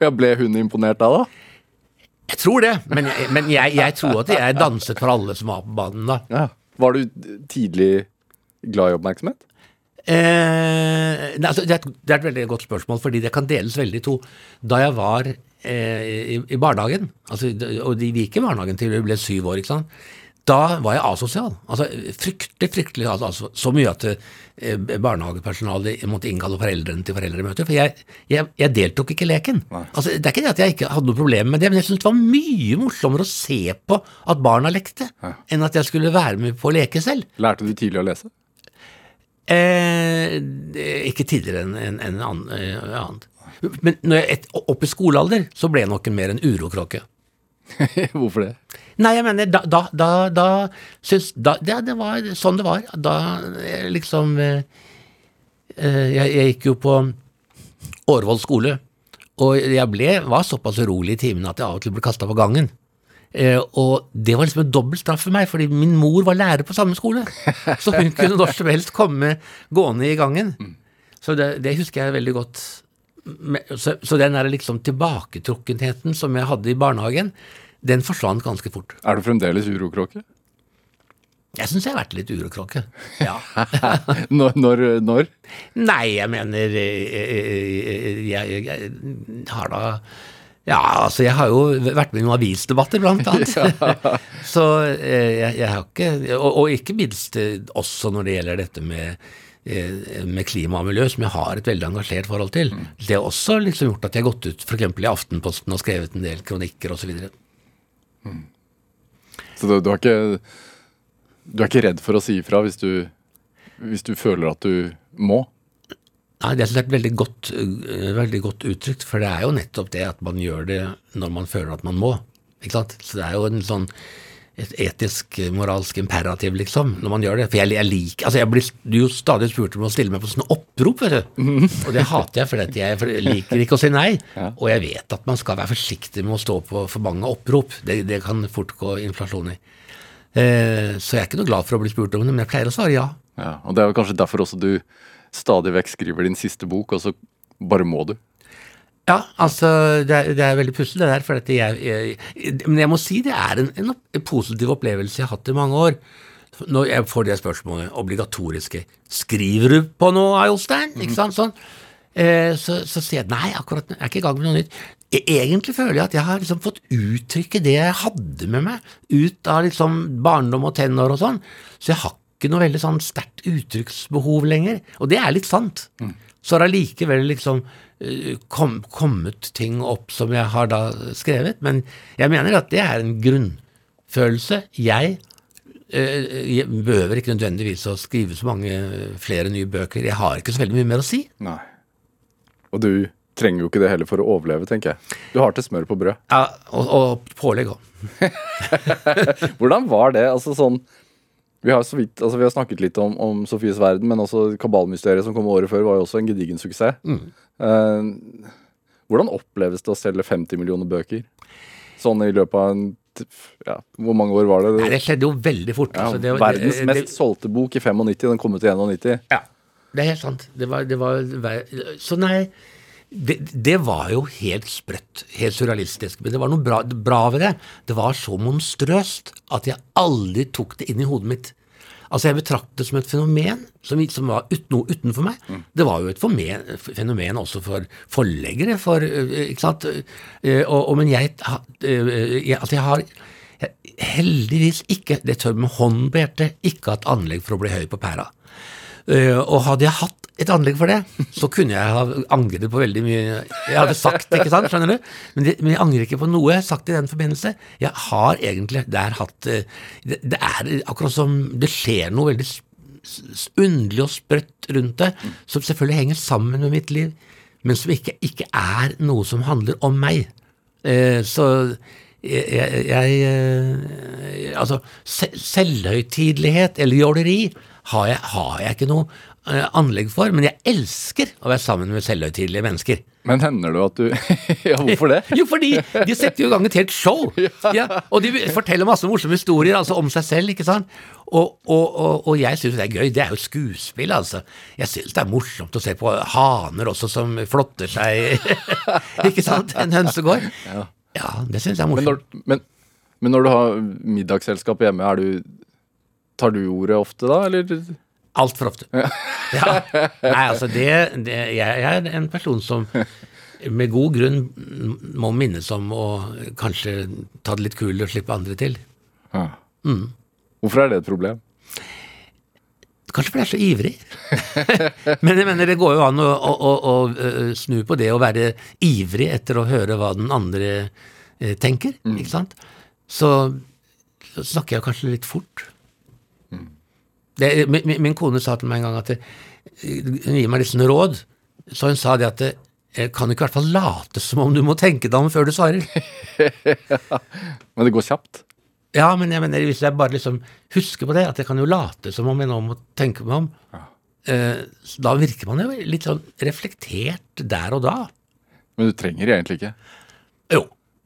Ja, ble hun imponert da, da? Jeg tror det, men, men jeg, jeg tror at jeg danset for alle som var på banen da. Ja. Var du tidlig glad i oppmerksomhet? Eh, altså, det, er et, det er et veldig godt spørsmål, fordi det kan deles veldig i to. Da jeg var eh, i, i barnehagen, altså, og de gikk i barnehagen til vi ble syv år, ikke sant? Da var jeg asosial. Altså, fryktelig, fryktelig altså, Så mye at eh, barnehagepersonalet måtte innkalle foreldrene til foreldremøter. For jeg, jeg, jeg deltok ikke i leken. Altså, det er ikke det at jeg ikke hadde noe problem med det, men jeg syntes det var mye morsommere å se på at barna lekte, enn at jeg skulle være med på å leke selv. Lærte du tidlig å lese? Eh, ikke tidligere enn en, en annen, eh, annet. Men når jeg, et, opp i skolealder så ble jeg nok mer en urokråke. [laughs] Hvorfor det? Nei, jeg mener, da, da, da, da syns da, det, det var sånn det var. Da eh, liksom eh, eh, jeg, jeg gikk jo på Årvoll skole, og jeg ble, var såpass urolig i timene at jeg av og til ble kasta på gangen. Eh, og det var liksom en dobbel straff for meg, fordi min mor var lærer på samme skole. Så hun kunne når som helst komme gående i gangen. Så det, det husker jeg veldig godt. Så, så den der liksom tilbaketrukkenheten som jeg hadde i barnehagen, den forsvant ganske fort. Er du fremdeles urokråke? Jeg syns jeg har vært litt urokråke. Ja. [laughs] Når? når, når? Nei, jeg mener eh, eh, jeg, jeg, jeg har da Ja, altså, jeg har jo vært med i noen avisdebatter, blant [laughs] annet. [laughs] Så eh, jeg, har ikke og, og ikke minst eh, også når det gjelder dette med eh, med klima og miljø, som jeg har et veldig engasjert forhold til. Det har også liksom gjort at jeg har gått ut f.eks. i Aftenposten og skrevet en del kronikker osv. Så du, du, er ikke, du er ikke redd for å si ifra hvis du, hvis du føler at du må? Nei, Det er et veldig godt, øh, veldig godt uttrykt, for det er jo nettopp det at man gjør det når man føler at man må. Ikke sant? Så det er jo en sånn et etisk, moralsk imperativ, liksom, når man gjør det. For jeg, jeg liker Altså, jeg blir du jo stadig spurt om å stille meg på sånne opprop, vet du. Og det hater jeg, for dette. jeg for jeg liker ikke å si nei. Og jeg vet at man skal være forsiktig med å stå på for mange opprop. Det, det kan fort gå inflasjon i. Eh, så jeg er ikke noe glad for å bli spurt om det, men jeg pleier å svare ja. Ja, og det er jo kanskje derfor også du stadig vekk skriver din siste bok, og så bare må du. Ja, altså, det er, det er veldig pussig det der, for jeg, jeg Men jeg må si det er en, en, positiv opplevelse jeg har hatt i mange år. Når jeg får det spørsmålet obligatoriske 'Skriver du på noe, Jostein?' Ikke sant? Sånn. Eh, så, så sier jeg nei, akkurat jeg er ikke i gang med noe nytt. E- Egentlig føler jeg at jeg har liksom fått uttrykke det jeg hadde med meg, ut av liksom barndom og tenår og sånn. Så jeg har ikke noe veldig sånn sterkt uttrykksbehov lenger. Og det er litt sant. Så har allikevel liksom eh, kom, kommet ting opp som jeg har da skrevet, men jeg mener at det er en grunnfølelse. Jeg, eh, jeg behøver ikke nødvendigvis å skrive så mange flere nye bøker. Jeg har ikke så veldig mye mer å si. Nei. Og du trenger jo ikke det heller for å overleve, tenker jeg. Du har til smør på brød. Ja, og, og pålegg òg. [laughs] Hvordan var det? Altså sånn Vi har, så vidt, altså vi har snakket litt om, om Sofies verden, men også Kabalmysteriet som kom året før, var jo også en gedigen suksess. Eh, hvordan oppleves det å selge 50 millioner bøker? Sånn i løpet av en ja, Hvor mange år var det? Nei, det skjedde jo veldig fort. ja, altså, det verdens det- mest solgte bok i 95, den kom ut i 91. Ja, det er helt sant. Det var, det var, så nei, det, det var jo helt sprøtt, helt surrealistisk. Men det var noe bra, bra ved det. Det var så monstrøst at jeg aldri tok det inn i hodet mitt. Altså Jeg betraktet det som et fenomen som, som var ut, noe utenfor meg. Det var jo et fenomen, fenomen også for forleggere, for, øh, ikke sant? Øh, Og, og, men jeg, jeg, altså jeg har jeg, heldigvis ikke, det tør med hånden på hjertet, ikke hatt anlegg for å bli høy på pæra. Eh, og hadde jeg hatt et anlegg for det, så kunne jeg ha angret på veldig mye jeg hadde sagt, ikke sant, skjønner du? Men, det, men jeg angrer ikke på noe jeg har sagt i den forbindelse. Jeg har egentlig der hatt eh, Det, det er akkurat som det skjer noe veldig underlig og sprøtt rundt det, som selvfølgelig henger sammen med mitt liv, men som ikke, ikke er noe som handler om meg. Eh, så jeg, jeg, jeg eh, Altså, selvhøytidelighet eller jåleri har jeg, har jeg ikke noe eh, anlegg for, men jeg elsker å være sammen med selvhøytidelige mennesker. Men hender det at du [laughs] Ja, hvorfor det? Jo, fordi de setter jo i gang et helt show. [laughs] Ja, og de forteller masse morsomme historier altså om seg selv. ikke sant? Og, og, og, og jeg syns det er gøy. Det er jo skuespill, altså. Jeg syns det er morsomt å se på haner også som flotter seg. [laughs] ikke sant? En hønsegård. Ja, det syns jeg er Men morsomt. når, men, men når du har middagsselskap hjemme, er du Tar du ordet ofte da, eller? Altfor ofte. Ja. Nei, altså det, det Jeg er en person som med god grunn må minnes om å kanskje ta det litt kul og slippe andre til. Ja. Hvorfor er det et problem? Kanskje fordi jeg er så ivrig. [laughs] Men jeg mener, det går jo an å, å, å, å øh, snu på det å være ivrig etter å høre hva den andre eh, tenker, ikke sant? Så, så snakker jeg kanskje litt fort. Det, min, min- kone sa til meg en gang at det, hun gir meg litt sånne råd, så hun sa det at det, eh, kan du ikke i hvert fall late som om du må tenke deg om før du svarer? [laughs] Men det går kjapt. Ja, men jeg mener, hvis jeg bare liksom husker på det, at jeg kan jo late som om jeg nå må tenke meg om, eh, da virker man jo litt sånn reflektert der og da. Men du trenger egentlig ikke.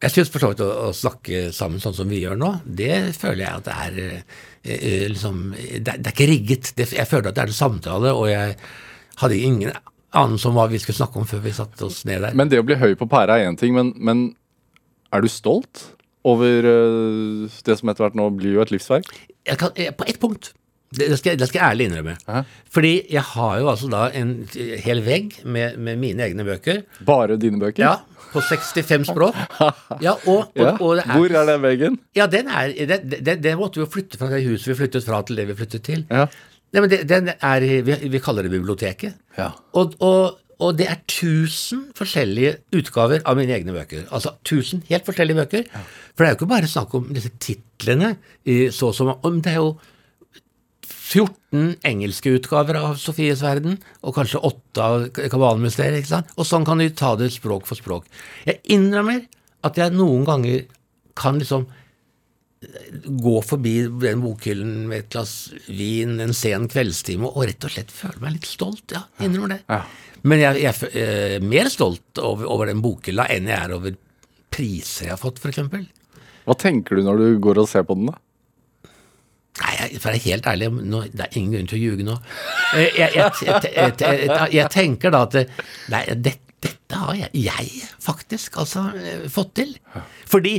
Jeg syns for så vidt å, å snakke sammen sånn som vi gjør nå, det føler jeg at det er eh, eh, liksom det, er- det er ikke rigget. Det, jeg føler at det er en samtale, og jeg hadde ingen anelse om hva vi skulle snakke om før vi satte oss ned der. Men det å bli høy på pæra er én ting, men, men er du stolt over øh, det som etter hvert nå blir jo et livsverk? jeg kan, på ett punkt. Det, det, skal, det skal jeg ærlig innrømme. Aha. Fordi jeg har jo altså da en hel vegg med, med mine egne bøker. Bare dine bøker? Ja, på 65 språk. Ja, og, og, Ja. og det er, Hvor er den veggen? Ja, den er, det, det, det måtte vi jo flytte fra det huset vi flyttet fra til det vi flyttet til. Ja. Nei, men det, den er, vi, vi kaller det biblioteket. Ja. Og, og, og det er 1000 forskjellige utgaver av mine egne bøker. Altså 1000 helt forskjellige bøker. For det er jo ikke bare snakk om disse titlene, i så som om Det er jo 14 engelske utgaver av Sofies verden, og kanskje 8 av Kabalmysteriet. ikke sant? Og sånn kan du ta det språk for språk. Jeg innrømmer at jeg noen ganger kan liksom gå forbi den bokhyllen med et glass vin en sen kveldstime og rett og slett føle meg litt stolt. Ja, innrømmer det. Ja. Men jeg, jeg er eh, mer stolt over, over den bokhylla enn jeg er over priser jeg har fått, f.eks. Hva tenker du når du går og ser på den, da? Nei, for å være helt ærlig, nå, det er ingen grunn til å ljuge nå. Eh, Jeg, jeg, jeg, jeg, tenker da at nei, det, dette har jeg, faktisk altså eh, fått til. Fordi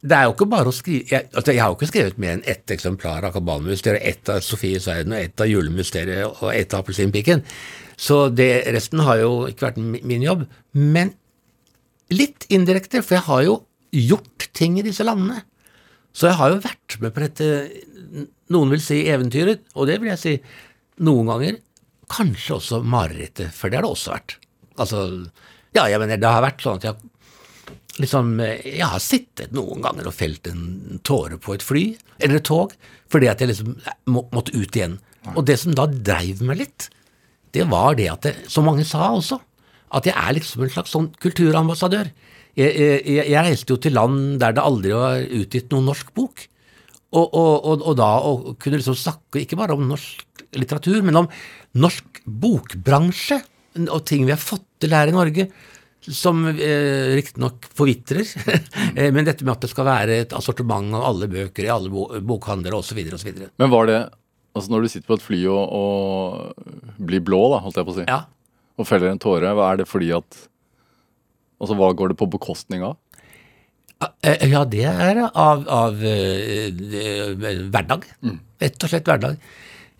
det er jo ikke bare å skrive Jeg, altså, har jo ikke skrevet mer enn ett eksemplar av Kabalmysteriet, ett av Sofies verden, og ett av Julemysteriet og ett av Appelsinpiken. Så det, resten har jo ikke vært min jobb. Men litt indirekte, for jeg har jo gjort ting i disse landene. Så jeg har jo vært med på dette, noen vil si eventyret, og det vil jeg si noen ganger, kanskje også marerittet, for det har det også vært. Altså, ja, jeg mener, det har vært sånn at jeg liksom, jeg har sittet noen ganger og felt en tåre på et fly, eller et tog, fordi at jeg liksom må, måtte ut igjen. Og det som da dreiv meg litt, det var det at det, som mange sa også, at jeg er liksom en slags sånn kulturambassadør. Jeg, jeg, reiste jo til land der det aldri var utgitt noen norsk bok. Og, og, og, og da kunne liksom snakke ikke bare om norsk litteratur, men om norsk bokbransje og ting vi har fått til her i Norge, som eh, riktignok forvitrer, [laughs] eh, men dette med at det skal være et assortiment av alle bøker i alle bo bokhandler osv. osv. Men var det Altså når du sitter på et fly og, og blir blå, da, holdt jeg på å si, Ja. og feller en tåre, hva er det fordi at Altså hva går det på bekostning av? Eh, Ja, det er av, av eh, eh, hverdag. Rett og slett hverdag.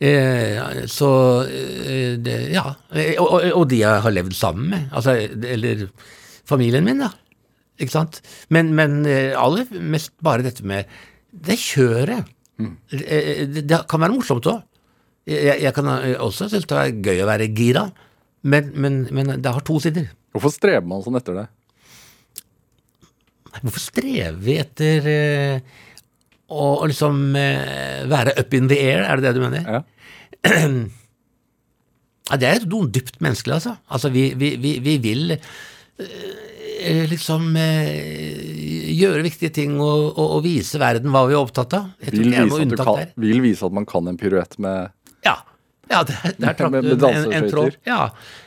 Eh, så eh, det, Ja. Eh, Og, og, de jeg har levd sammen med. Altså, eller familien min, da. Ikke sant? Men, men eh, aller mest bare dette med det kjøret. Mm. Det, det kan være morsomt òg. Jeg, jeg kan eh, også synes det er gøy å være gira, men, men, men det har to sider. Hvorfor streber man sånn etter det? Hvorfor strever vi etter eh, å liksom eh, være up in the air, er det det du mener? Ja. [clears throat] Ja, det er noe dypt menneskelig, altså. Altså, vi, vi, vi, vi vil eh, liksom eh, gjøre viktige ting og, og, og vise verden hva vi er opptatt av. Vil vise, kan, vil vise at man kan en piruett med Ja, ja der, der traff du en, en, en tråd. Ja.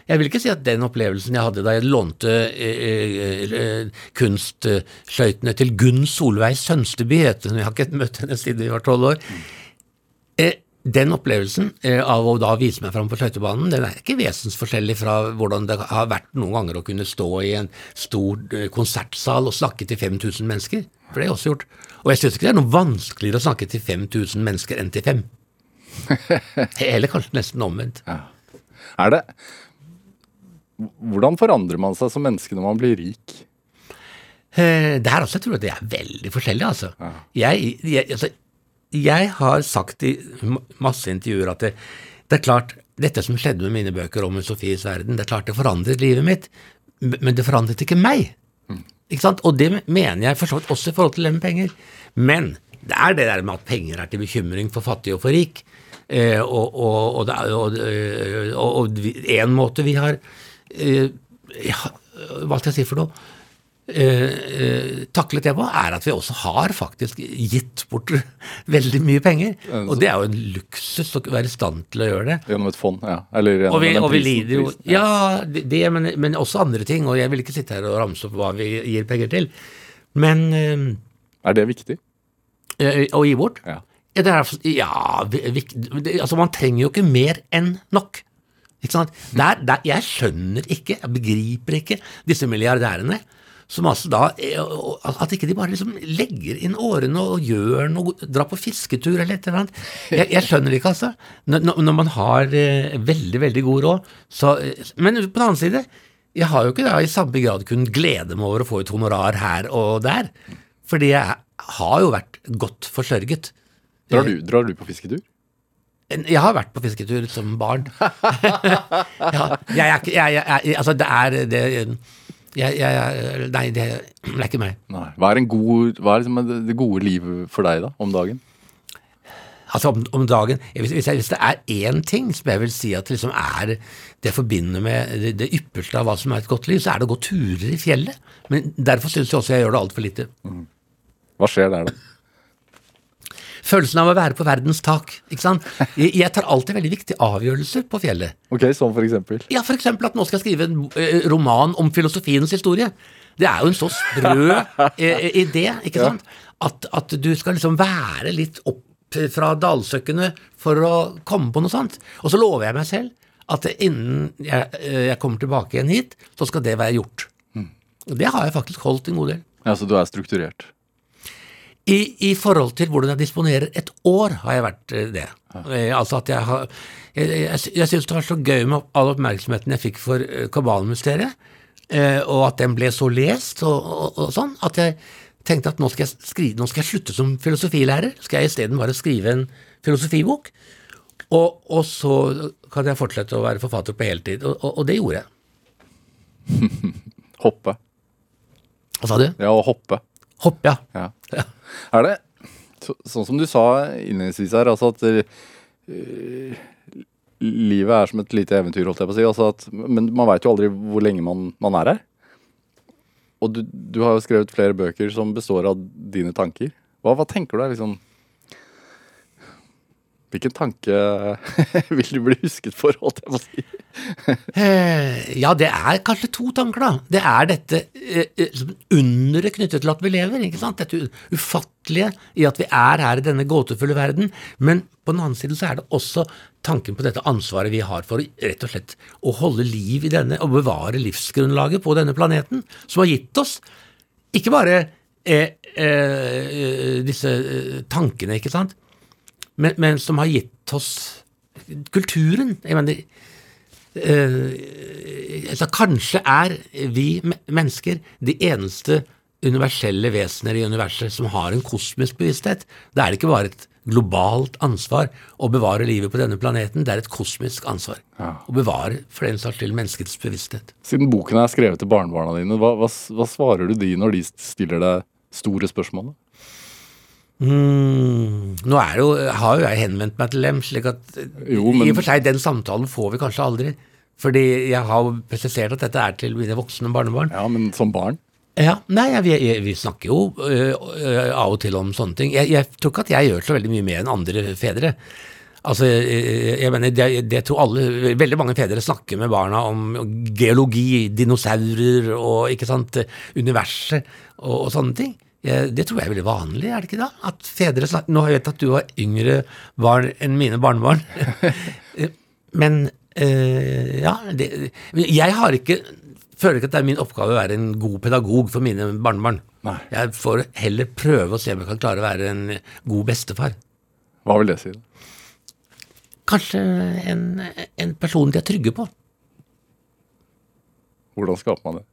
Jeg vil ikke si at den opplevelsen jeg hadde da jeg lånte eh, eh, eh, kunstskøytene til Gunn Solveig Sønsteby, jeg har ikke møtt henne siden vi var tolv år. Eh, den opplevelsen eh, av å da vise meg fram på skøytebanen, den er ikke vesensforskjellig fra hvordan det har vært noen ganger å kunne stå i en stor eh, konsertsal og snakke til 5000 mennesker. For det har jeg også gjort. Og jeg syns ikke det er noe vanskeligere å snakke til 5000 mennesker enn til fem. Eller kanskje nesten omvendt. Er det Hvordan forandrer man seg som menneske når man blir rik? Eh, Det her også jeg tror jeg det er veldig forskjellig, altså. Jeg, jeg, altså. jeg har sagt i masse intervjuer at det, det er klart, dette som skjedde med mine bøker om Sofies verden, det er klart det forandret livet mitt, men det forandret ikke meg. Ikke sant? Og det mener jeg for så vidt også i forhold til det med penger. Men det er det der med at penger er til bekymring for fattig og for rik. Eh, og, og, og, og en måte vi har eh, Hva skal jeg si for noe? eh, eh, taklet det på, er at vi også har faktisk gitt bort [laughs] veldig mye penger. Og det er jo en luksus å være i stand til å gjøre det. Gjennom et fond? ja. Eller gjennom Og vi, den og vi lider jo Ja, det, men, men også andre ting. Og jeg vil ikke sitte her og ramse opp hva vi gir penger til. Men eh, Er det viktig? eh, Å gi bort? Ja. Ja, det er, ja vi, det, altså Man trenger jo ikke mer enn nok. Ikke sant? Der, der, jeg skjønner ikke, jeg begriper ikke disse milliardærene som altså da eh, At ikke de bare liksom legger inn årene og gjør noe, drar på fisketur eller et eller annet. Jeg, jeg skjønner ikke, altså. Når- når man har eh, veldig, veldig god råd, så eh, Men på den annen side, jeg har jo ikke da i samme grad kunnet glede meg over å få et honorar her og der. Fordi jeg har jo vært godt forsørget. Drar du, drar du på fisketur? Jeg har vært på fisketur som barn. [laughs] ja, jeg jeg, jeg, jeg, Altså, det er det jeg, jeg, Nei, det, det er ikke meg. Nei. Hva er, en god, hva er liksom det, gode livet for deg da, om dagen? Altså, om, om dagen hvis, hvis, hvis det er én ting som jeg vil si at liksom er det forbinder med det, det ypperste av hva som er et godt liv, så er det å gå turer i fjellet. Men derfor syns jeg også jeg gjør det altfor lite. Hva skjer der, da? Følelsen av å være på verdens tak. ikke sant? Jeg, jeg tar alltid veldig viktige avgjørelser på fjellet. Ok, Som for eksempel? Ja, for eksempel at nå skal jeg skrive en eh, roman om filosofiens historie. Det er jo en så sprø eh, idé, ikke sant? At, at du skal liksom være litt opp fra dalsøkkene for å komme på noe sånt. Og så lover jeg meg selv at innen jeg, eh, jeg kommer tilbake igjen hit, så skal det være gjort. Og det har jeg faktisk holdt en god del. Ja, Så du er strukturert? I, I forhold til hvordan jeg disponerer et år, har jeg vært eh, det. Ja. altså at jeg har Jeg, jeg, jeg syns det var så gøy med all oppmerksomheten jeg fikk for eh, Kabalmysteriet, eh, og at den ble så lest og, og, og sånn, at jeg tenkte at nå skal, jeg skrive, nå skal jeg slutte som filosofilærer. Skal jeg isteden bare skrive en filosofibok? Og, og så kan jeg fortsette å være forfatter på heltid. Og, og, og det gjorde jeg. [laughs] Hoppe? Hva sa du? Ja, å hoppe. Hoppe, ja. Ja. [laughs] Er det så, sånn som du sa innledningsvis her, altså at eh, livet er som et lite eventyr, holdt jeg på å si. Altså at, men man veit jo aldri hvor lenge man, man er her. Og du, du har jo skrevet flere bøker som består av dine tanker. Hva, hva tenker du er liksom Hvilken tanke [laughs] vil du bli husket for, holdt jeg på å si? Eh, ja, det er kanskje to tanker, da. Det er dette eh, eh, underet knyttet til at vi lever. ikke sant? Dette ufattelige i at vi er her i denne gåtefulle verden. Men på den annen side så er det også tanken på dette ansvaret vi har for rett og slett å holde liv i denne, og bevare livsgrunnlaget på denne planeten, som har gitt oss ikke bare eh, eh, disse eh, tankene, ikke sant, men, men som har gitt oss kulturen. Jeg mener, eh, altså Kanskje er vi mennesker de eneste universelle vesener i universet som har en kosmisk bevissthet. Da er det ikke bare et globalt ansvar å bevare livet på denne planeten, det er et kosmisk ansvar. Å bevare for den saks skyld menneskets bevissthet. Siden boken er skrevet til barnebarna dine, hva, hva, hva svarer du de når de stiller deg store spørsmål? Mm, nå er jo, har jo jeg henvendt meg til dem, slik at Jo, men- i og for seg den samtalen får vi kanskje aldri. Fordi jeg har presisert at dette er til mine voksne barnebarn. Ja, men som barn? Ja, nei, ja, vi, vi snakker jo uh, uh, av og til om sånne ting. Jeg, jeg tror ikke at jeg gjør så veldig mye mer enn andre fedre. Altså, jeg, jeg mener, det, det tror alle, veldig mange fedre snakker med barna om geologi, dinosaurer og ikke sant, universet og, og sånne ting. Jeg, det tror jeg er veldig vanlig, er det ikke da? At fedre Nå har jeg vet at du var yngre barn enn mine barnebarn. [laughs] Men eh, ja, det, jeg har ikke føler ikke at det er min oppgave å være en god pedagog for mine barnebarn. Nei. Jeg får heller prøve å se om jeg kan klare å være en god bestefar. Hva vil det si? Kanskje en, en person de er trygge på. Hvordan skaper man det?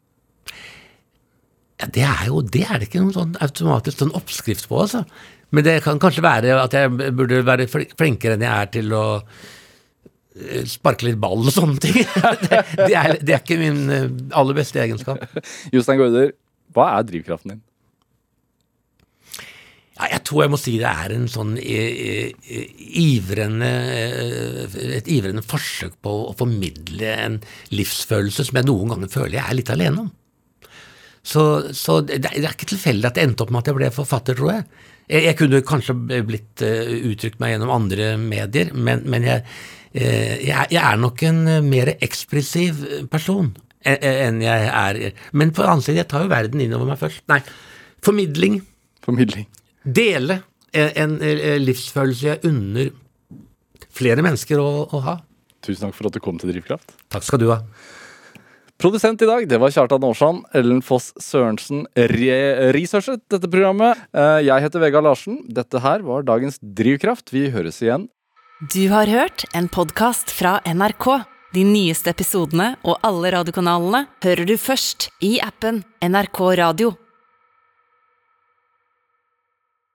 Ja, det er jo det er det ikke noen sånn automatisk sånn oppskrift på, altså. Men det kan kanskje være at jeg burde være flinkere enn jeg er til å eh, sparke litt ball og sånne ting. [laughs] det, det, er, det er ikke min eh, aller beste egenskap. [laughs] Jostein Gaarder, hva er drivkraften din? Ja, jeg tror jeg må si det er en sånn eh, ivrende et ivrende forsøk på å formidle en livsfølelse som jeg noen ganger føler jeg er litt alene om. Så, så det, er ikke tilfeldig at det endte opp med at jeg ble forfatter, tror jeg. Jeg, jeg kunne kanskje blitt uh, uttrykt meg gjennom andre medier, men, men jeg, uh, jeg, jeg er nok en eh, mer ekspressiv person e- e- enn jeg er Men på den annen side, jeg tar jo verden innover meg først. Nei, formidling. Formidling. Dele en, en, livsfølelse jeg unner flere mennesker å, å ha. Tusen takk for at du kom til Drivkraft. Takk skal du ha. Produsent i dag, det var Kjartan Aarsand. Ellen Foss Sørensen re researchet dette programmet. Eh, Jeg heter Vegard Larsen. Dette her var dagens Drivkraft. Vi høres igjen Du har hørt en podkast fra NRK. De nyeste episodene og alle radiokanalene hører du først i appen NRK Radio.